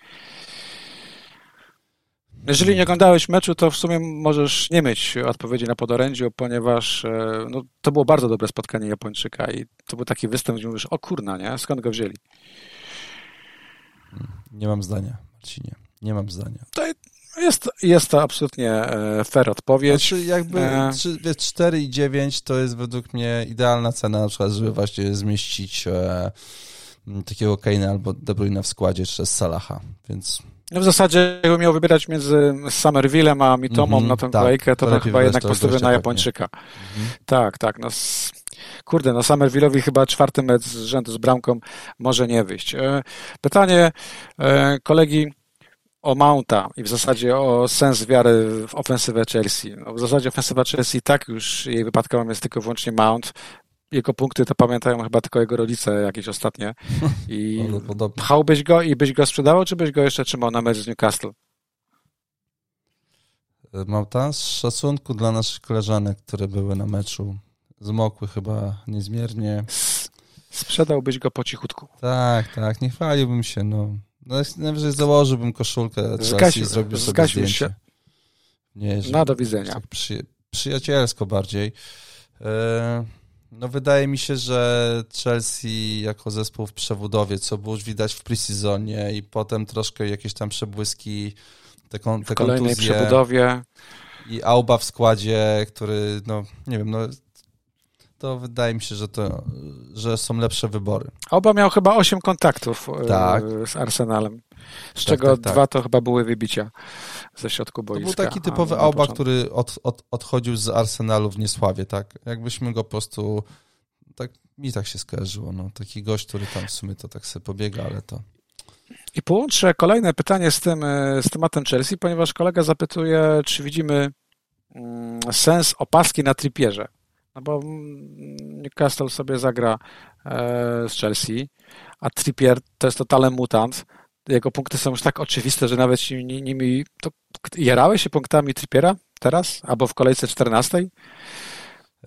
Jeżeli nie oglądałeś meczu, to w sumie możesz nie mieć odpowiedzi na podorędziu, ponieważ e, no, to było bardzo dobre spotkanie Japończyka i to był taki występ, gdzie mówisz, o kurna, nie? Skąd go wzięli? Nie mam zdania. czy nie. Nie mam zdania. To jest, jest to absolutnie e, fair odpowiedź. Znaczy jakby e... 4 i 9 to jest według mnie idealna cena na przykład, żeby właśnie zmieścić e, takiego Kane'a albo De Bruyne w składzie przez Salaha, więc... No w zasadzie jakbym miał wybierać między Summervillem a Mitomą mm -hmm, na tę tak, kolejkę, to, to bym chyba jednak postawił na Japończyka. Mm -hmm. Tak, tak. No, kurde, no Summerville'owi chyba czwarty mecz z rzędu z bramką może nie wyjść. Pytanie kolegi o Mounta i w zasadzie o sens wiary w ofensywę Chelsea. No w zasadzie ofensywa Chelsea tak już jej wypadkową jest tylko wyłącznie Mount. Jego punkty to pamiętają chyba tylko jego rodzice jakieś ostatnie. I pchałbyś go i byś go sprzedawał, czy byś go jeszcze trzymał na mecz z Newcastle? Mounta z szacunku dla naszych koleżanek, które były na meczu. Zmokły chyba niezmiernie. Sprzedałbyś go po cichutku. Tak, tak, nie chwaliłbym się, no. No, najwyżej założyłbym koszulkę Zgasił, i zrobił sobie zdjęcie. Się. Nie, że, no, do widzenia. Tak przy, przyjacielsko bardziej. E, no, wydaje mi się, że Chelsea jako zespół w przebudowie, co było już widać w preseasonie i potem troszkę jakieś tam przebłyski, te, kon, te w kolejnej kontuzje. przebudowie. I Auba w składzie, który, no, nie wiem, no, to wydaje mi się, że, to, że są lepsze wybory. Oba miał chyba 8 kontaktów e, tak. z Arsenalem, z tak, czego tak, tak, dwa to chyba były wybicia ze środku boiska. To był taki typowy Auba, który od, od, odchodził z Arsenalu w Niesławie, tak? Jakbyśmy go po prostu, tak mi tak się skojarzyło, no. Taki gość, który tam w sumie to tak sobie pobiega, ale to... I połączę kolejne pytanie z tym, e, z tematem Chelsea, ponieważ kolega zapytuje, czy widzimy mm, sens opaski na tripierze. No bo Newcastle sobie zagra e, z Chelsea, a Trippier to jest totalny mutant. Jego punkty są już tak oczywiste, że nawet nimi... To jarałeś się punktami Trippiera teraz? Albo w kolejce 14? Yy,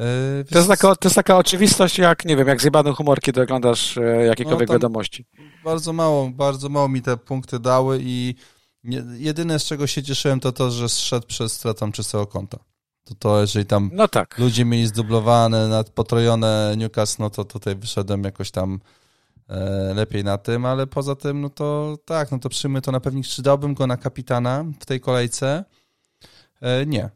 e, to, jest taka, to jest taka oczywistość, jak nie wiem, jak zjebany humor, kiedy oglądasz e, jakiekolwiek no, wiadomości. Bardzo mało, bardzo mało mi te punkty dały i jedyne z czego się cieszyłem to to, że zszedł przez stratą czystego konta to to jeżeli tam no tak. ludzie mieli zdublowane, nadpotrojone Newcastle, no to tutaj wyszedłem jakoś tam e, lepiej na tym, ale poza tym, no to tak, no to przyjmy to na pewnik. Czy dałbym go na kapitana w tej kolejce? E, nie.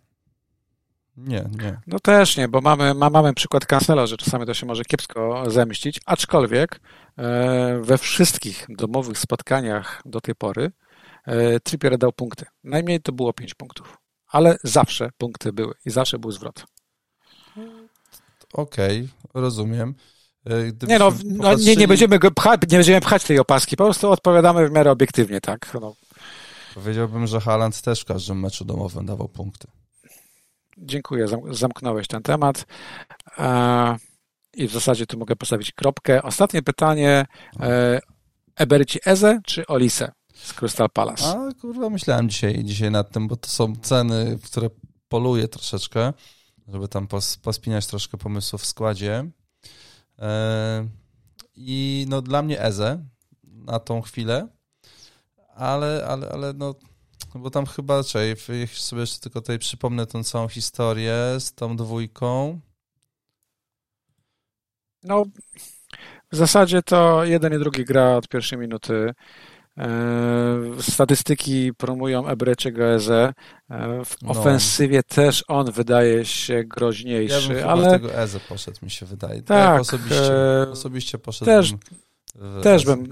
Nie, nie. No też nie, bo mamy, ma, mamy przykład Cancelo, że czasami to się może kiepsko zemścić, aczkolwiek e, we wszystkich domowych spotkaniach do tej pory e, Trippier dał punkty. Najmniej to było 5 punktów ale zawsze punkty były i zawsze był zwrot. Okej, okay, rozumiem. E, nie, no, no nie, nie, będziemy pchać, nie będziemy pchać tej opaski, po prostu odpowiadamy w miarę obiektywnie, tak? No. Powiedziałbym, że Haaland też w każdym meczu domowym dawał punkty. Dziękuję, zamknąłeś ten temat. E, I w zasadzie tu mogę postawić kropkę. Ostatnie pytanie. E, Eberci Eze czy Olise? Z Crystal Palace. A kurwa, myślałem dzisiaj, dzisiaj nad tym, bo to są ceny, w które poluję troszeczkę, żeby tam pos, pospinać troszkę pomysłów w składzie. E, I no dla mnie Eze na tą chwilę, ale, ale, ale no bo tam chyba raczej, jeśli sobie jeszcze tylko tutaj przypomnę tą całą historię z tą dwójką. No, w zasadzie to jeden i drugi gra od pierwszej minuty. E, statystyki promują Ebreczego Eze. E, w no. ofensywie też on wydaje się groźniejszy, ja ale. tego Eze poszedł, mi się wydaje. Tak, tak osobiście, e, osobiście poszedł. Też, też bym.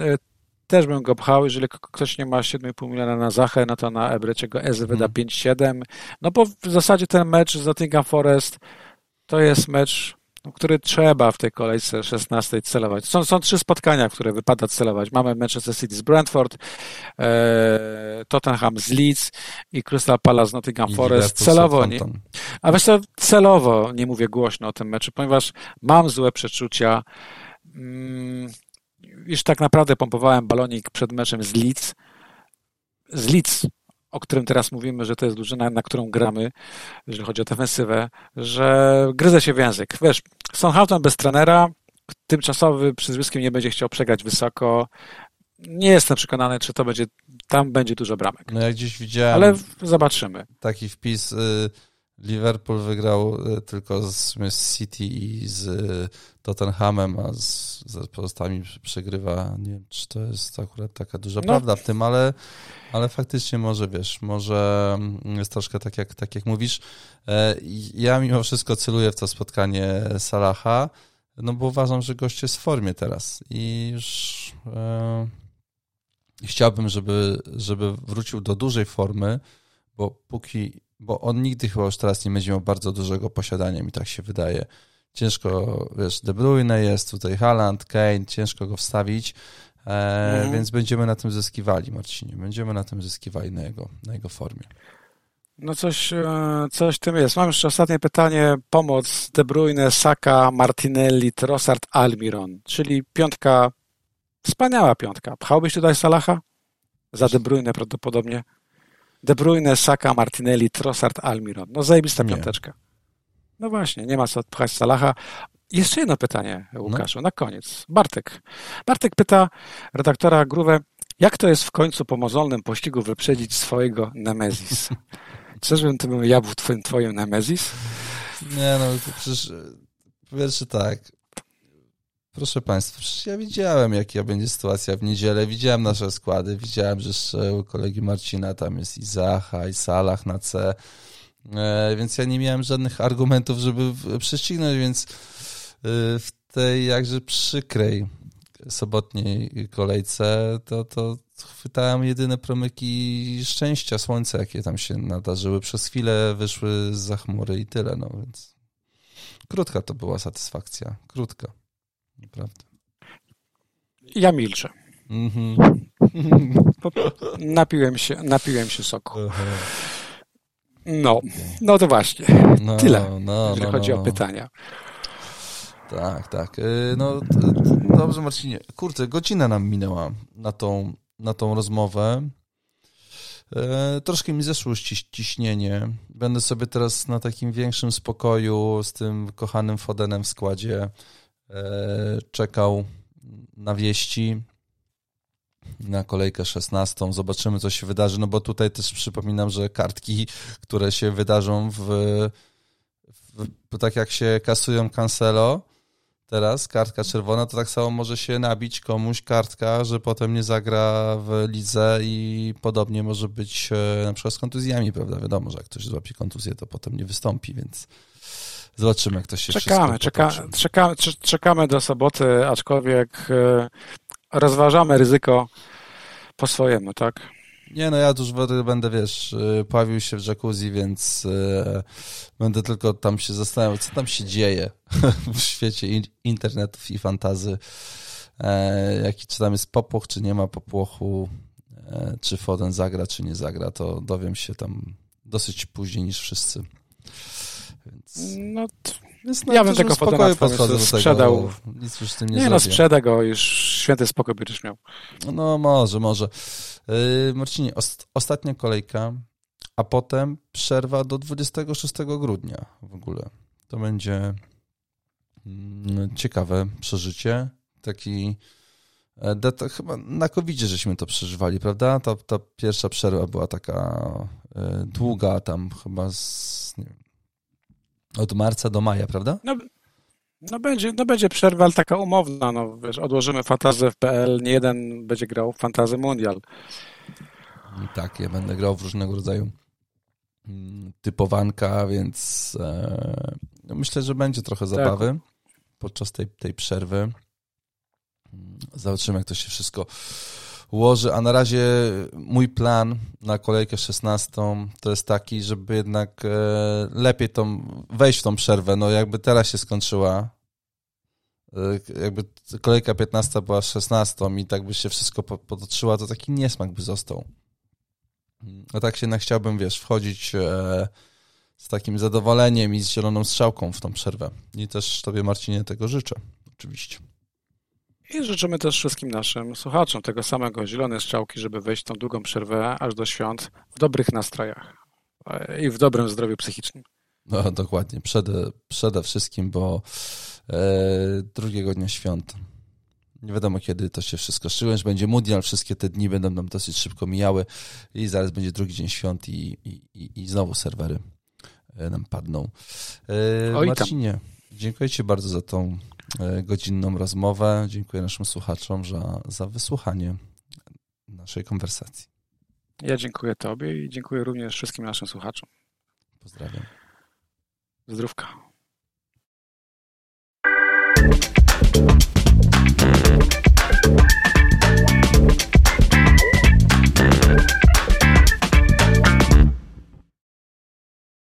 Też bym go pchał, jeżeli ktoś nie ma 7,5 miliona na Zachę, no to na Ebreczego Eze wyda hmm. 5,7. No bo w zasadzie ten mecz z Nottingham Forest to jest mecz który trzeba w tej kolejce 16 celować. Są, są trzy spotkania, które wypada celować. Mamy Manchester City z Brentford, e, Tottenham z Leeds i Crystal Palace z Nottingham Forest. Celowo nie, a wiesz co, celowo nie mówię głośno o tym meczu, ponieważ mam złe przeczucia. Mm, już tak naprawdę pompowałem balonik przed meczem z Leeds. Z Leeds o którym teraz mówimy, że to jest drużyna, na którą gramy, jeżeli chodzi o defensywę, że gryzę się w język. Wiesz, Southampton bez trenera, tymczasowy przyzwiskiem nie będzie chciał przegrać wysoko. Nie jestem przekonany, czy to będzie, tam będzie dużo bramek. No jak gdzieś widziałem. Ale zobaczymy. Taki wpis y, Liverpool wygrał e, tylko z, z City i z Tottenhamem, a z, z pozostałymi przegrywa. Nie wiem, czy to jest akurat taka duża no. prawda w tym, ale, ale faktycznie może, wiesz, może mm, jest troszkę tak jak, tak jak mówisz. E, ja mimo wszystko celuję w to spotkanie Salaha, no bo uważam, że gość jest w formie teraz i już e, chciałbym, żeby, żeby wrócił do dużej formy, bo póki, bo on nigdy chyba już teraz nie będzie miał bardzo dużego posiadania, mi tak się wydaje. Ciężko, wiesz, De Bruyne jest, tutaj Haaland, Kane, ciężko go wstawić, e, mhm. więc będziemy na tym zyskiwali, Marcinie. Będziemy na tym zyskiwali na jego, na jego formie. No coś, e, coś tym jest. Mam jeszcze ostatnie pytanie. Pomoc De Bruyne, Saka, Martinelli, Trossard, Almiron, czyli piątka, wspaniała piątka. Pchałbyś tutaj Salaha? Za De Bruyne prawdopodobnie. De Bruyne, Saka, Martinelli, Trossard, Almiron. No zajebista nie. piąteczka. No właśnie, nie ma co odpchać Salaha. Jeszcze jedno pytanie, Łukaszu, no. na koniec. Bartek. Bartek pyta redaktora Grówę, jak to jest w końcu po mozolnym pościgu wyprzedzić swojego Nemezis? Czyżbym to był ja był twoim, twoim Nemezis? Nie no, przecież pierwszy tak. Proszę Państwa, przecież ja widziałem, jaka będzie sytuacja w niedzielę. Widziałem nasze składy, widziałem, że jeszcze u kolegi Marcina tam jest i Zacha, i Salah na C. E, więc ja nie miałem żadnych argumentów, żeby prześcignąć, więc e, w tej jakże przykrej sobotniej kolejce to, to chwytałem jedyne promyki szczęścia, słońca, jakie tam się nadarzyły. Przez chwilę wyszły za chmury i tyle, no więc krótka to była satysfakcja, krótka, naprawdę. Ja milczę. Mm-hmm. Napiłem się, napiłem się soku. No, no to właśnie. No, Tyle, no, jeżeli no, chodzi o no. pytania. Tak, tak. Y, no dobrze, Marcinie. Kurczę, godzina nam minęła na tą, na tą rozmowę. Y, troszkę mi zeszło ciśnienie. Będę sobie teraz na takim większym spokoju z tym kochanym Fodenem w składzie czekał na wieści na kolejkę 16. Zobaczymy, co się wydarzy, no bo tutaj też przypominam, że kartki, które się wydarzą w, w tak jak się kasują Cancelo teraz, kartka czerwona, to tak samo może się nabić komuś kartka, że potem nie zagra w lidze i podobnie może być e, na przykład z kontuzjami, prawda? Wiadomo, że jak ktoś złapie kontuzję, to potem nie wystąpi, więc zobaczymy, jak to się czekamy, czeka, czekamy, czekamy do soboty, aczkolwiek e, rozważamy ryzyko po swojemu, tak? Nie, no ja już będę, wiesz, y, pojawił się w jacuzzi, więc y, będę tylko tam się zastanawiał, co tam się dzieje w świecie internetów i fantazy. E, jaki, czy tam jest popłoch, czy nie ma popłochu, e, czy Foden zagra, czy nie zagra, to dowiem się tam dosyć później niż wszyscy. Więc... No, więc ja bym tego Fodena sprzedał. Nic już z tym nie Nie no, sprzeda go, już święty spokój będziesz miał. No może, może. Yy, Marcinie, ostatnia kolejka, a potem przerwa do 26 grudnia w ogóle. To będzie mm, ciekawe przeżycie. Taki e, to chyba na covid żeśmy to przeżywali, prawda? Ta, ta pierwsza przerwa była taka e, długa, tam chyba z, wiem, od marca do maja, prawda? No, no będzie, no będzie przerwa, ale taka umowna. No, wiesz, odłożymy fantazję w PL, nie jeden będzie grał w fantazję mundial. Tak, ja będę grał w różnego rodzaju mm, typowanka, więc e, myślę, że będzie trochę tak. zabawy tak. podczas tej, tej przerwy. Zobaczymy, jak to się wszystko ułoży, a na razie mój plan na kolejkę 16 to jest taki, żeby jednak e, lepiej tą, wejść w tą przerwę, no jakby teraz się skończyła, e, jakby kolejka 15 była 16 i tak by się wszystko potoczyła, to taki niesmak by został. A tak się jednak chciałbym, wiesz, wchodzić e, z takim zadowoleniem i z zieloną strzałką w tą przerwę. I też Tobie, Marcinie, tego życzę, oczywiście. I życzymy też wszystkim naszym słuchaczom tego samego, zielone strzałki, żeby wejść tą długą przerwę aż do świąt w dobrych nastrojach e, i w dobrym zdrowiu psychicznym. No, dokładnie. Przede, przede wszystkim, bo e, drugiego dnia świąt nie wiadomo, kiedy to się wszystko że Będzie mundial, wszystkie te dni będą nam dosyć szybko mijały i zaraz będzie drugi dzień świąt i, i, i znowu serwery nam padną. Oj, Marcinie, dziękuję Ci bardzo za tą E, godzinną rozmowę. Dziękuję naszym słuchaczom za, za wysłuchanie naszej konwersacji. Ja dziękuję Tobie i dziękuję również wszystkim naszym słuchaczom. Pozdrawiam. Zdrówka.